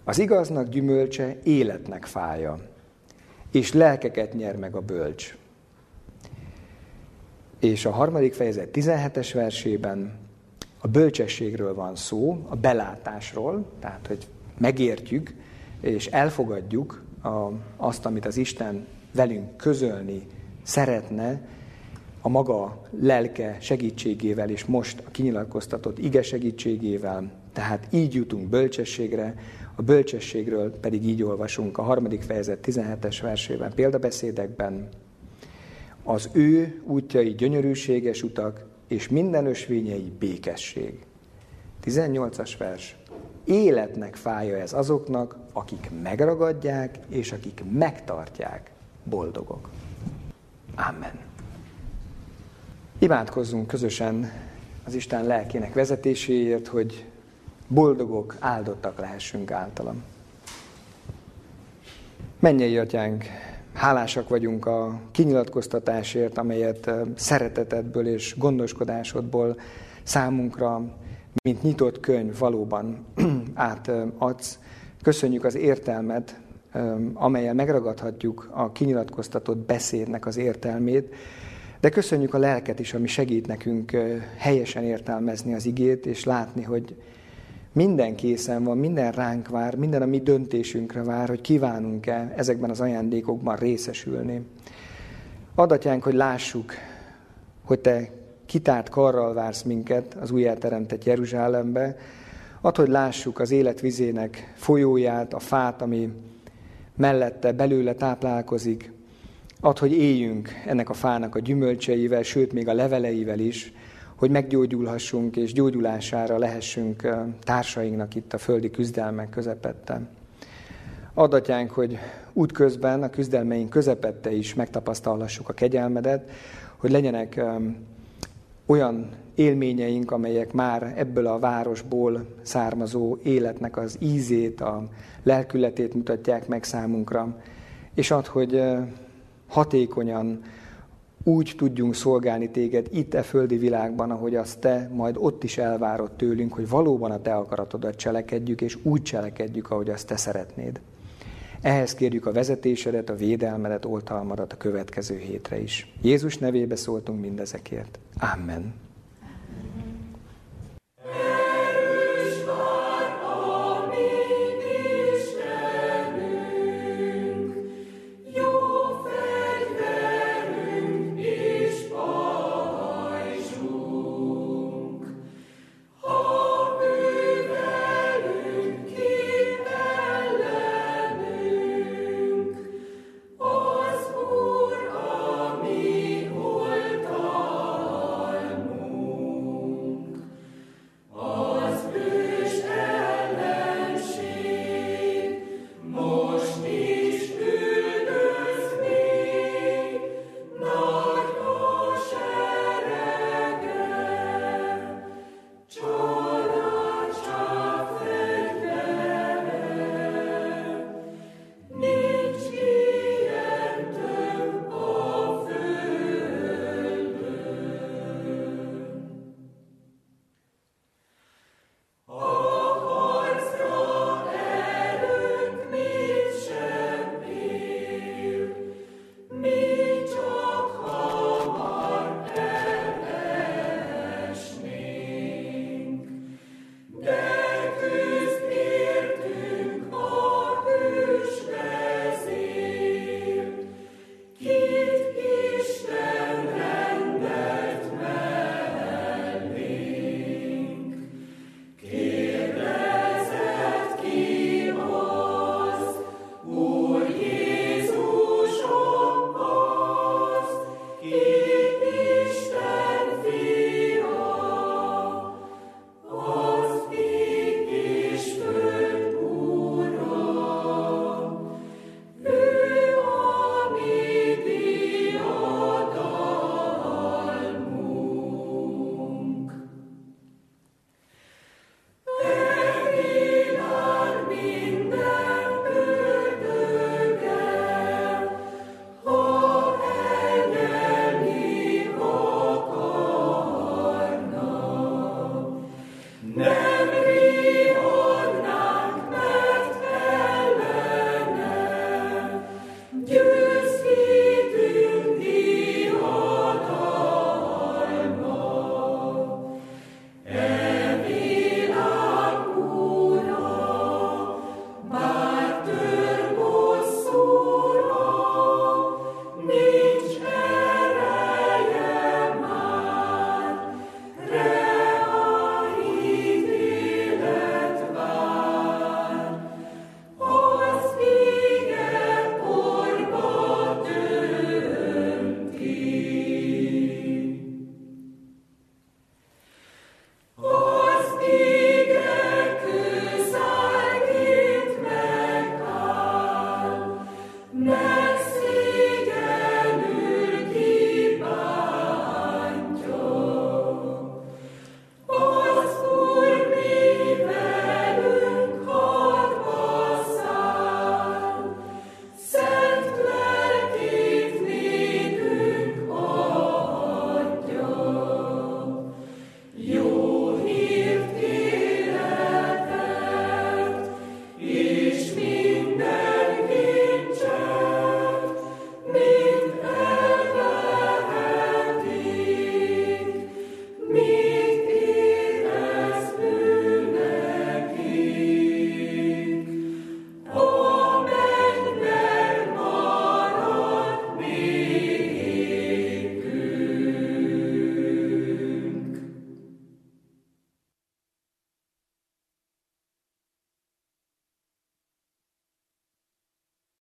Az igaznak gyümölcse életnek fája, és lelkeket nyer meg a bölcs. És a harmadik fejezet 17-es versében a bölcsességről van szó, a belátásról, tehát hogy megértjük és elfogadjuk a, azt, amit az Isten velünk közölni szeretne, a maga lelke segítségével, és most a kinyilatkoztatott ige segítségével. Tehát így jutunk bölcsességre, a bölcsességről pedig így olvasunk a harmadik fejezet 17-es versében, példabeszédekben. Az ő útjai gyönyörűséges utak, és minden ösvényei békesség. 18-as vers. Életnek fája ez azoknak, akik megragadják, és akik megtartják, boldogok. Amen. Imádkozzunk közösen az Isten lelkének vezetéséért, hogy boldogok, áldottak lehessünk általam. Mennyei atyánk, hálásak vagyunk a kinyilatkoztatásért, amelyet szeretetedből és gondoskodásodból számunkra, mint nyitott könyv valóban (clears throat) átadsz. Köszönjük az értelmet, amelyel megragadhatjuk a kinyilatkoztatott beszédnek az értelmét, de köszönjük a lelket is, ami segít nekünk helyesen értelmezni az igét, és látni, hogy minden készen van, minden ránk vár, minden a mi döntésünkre vár, hogy kívánunk-e ezekben az ajándékokban részesülni. Adatyánk, hogy lássuk, hogy Te kitárt karral vársz minket az újjáteremtett Jeruzsálembe, Ad, hogy lássuk az életvizének folyóját, a fát, ami mellette, belőle táplálkozik, Ad, hogy éljünk ennek a fának a gyümölcseivel, sőt, még a leveleivel is, hogy meggyógyulhassunk és gyógyulására lehessünk társainknak itt a földi küzdelmek közepette. Adatjánk, hogy útközben, a küzdelmeink közepette is megtapasztalhassuk a kegyelmedet, hogy legyenek olyan élményeink, amelyek már ebből a városból származó életnek az ízét, a lelkületét mutatják meg számunkra, és ad, hogy hatékonyan úgy tudjunk szolgálni téged itt e földi világban, ahogy azt te majd ott is elvárod tőlünk, hogy valóban a te akaratodat cselekedjük, és úgy cselekedjük, ahogy azt te szeretnéd. Ehhez kérjük a vezetésedet, a védelmedet, oltalmadat a következő hétre is. Jézus nevébe szóltunk mindezekért. Amen.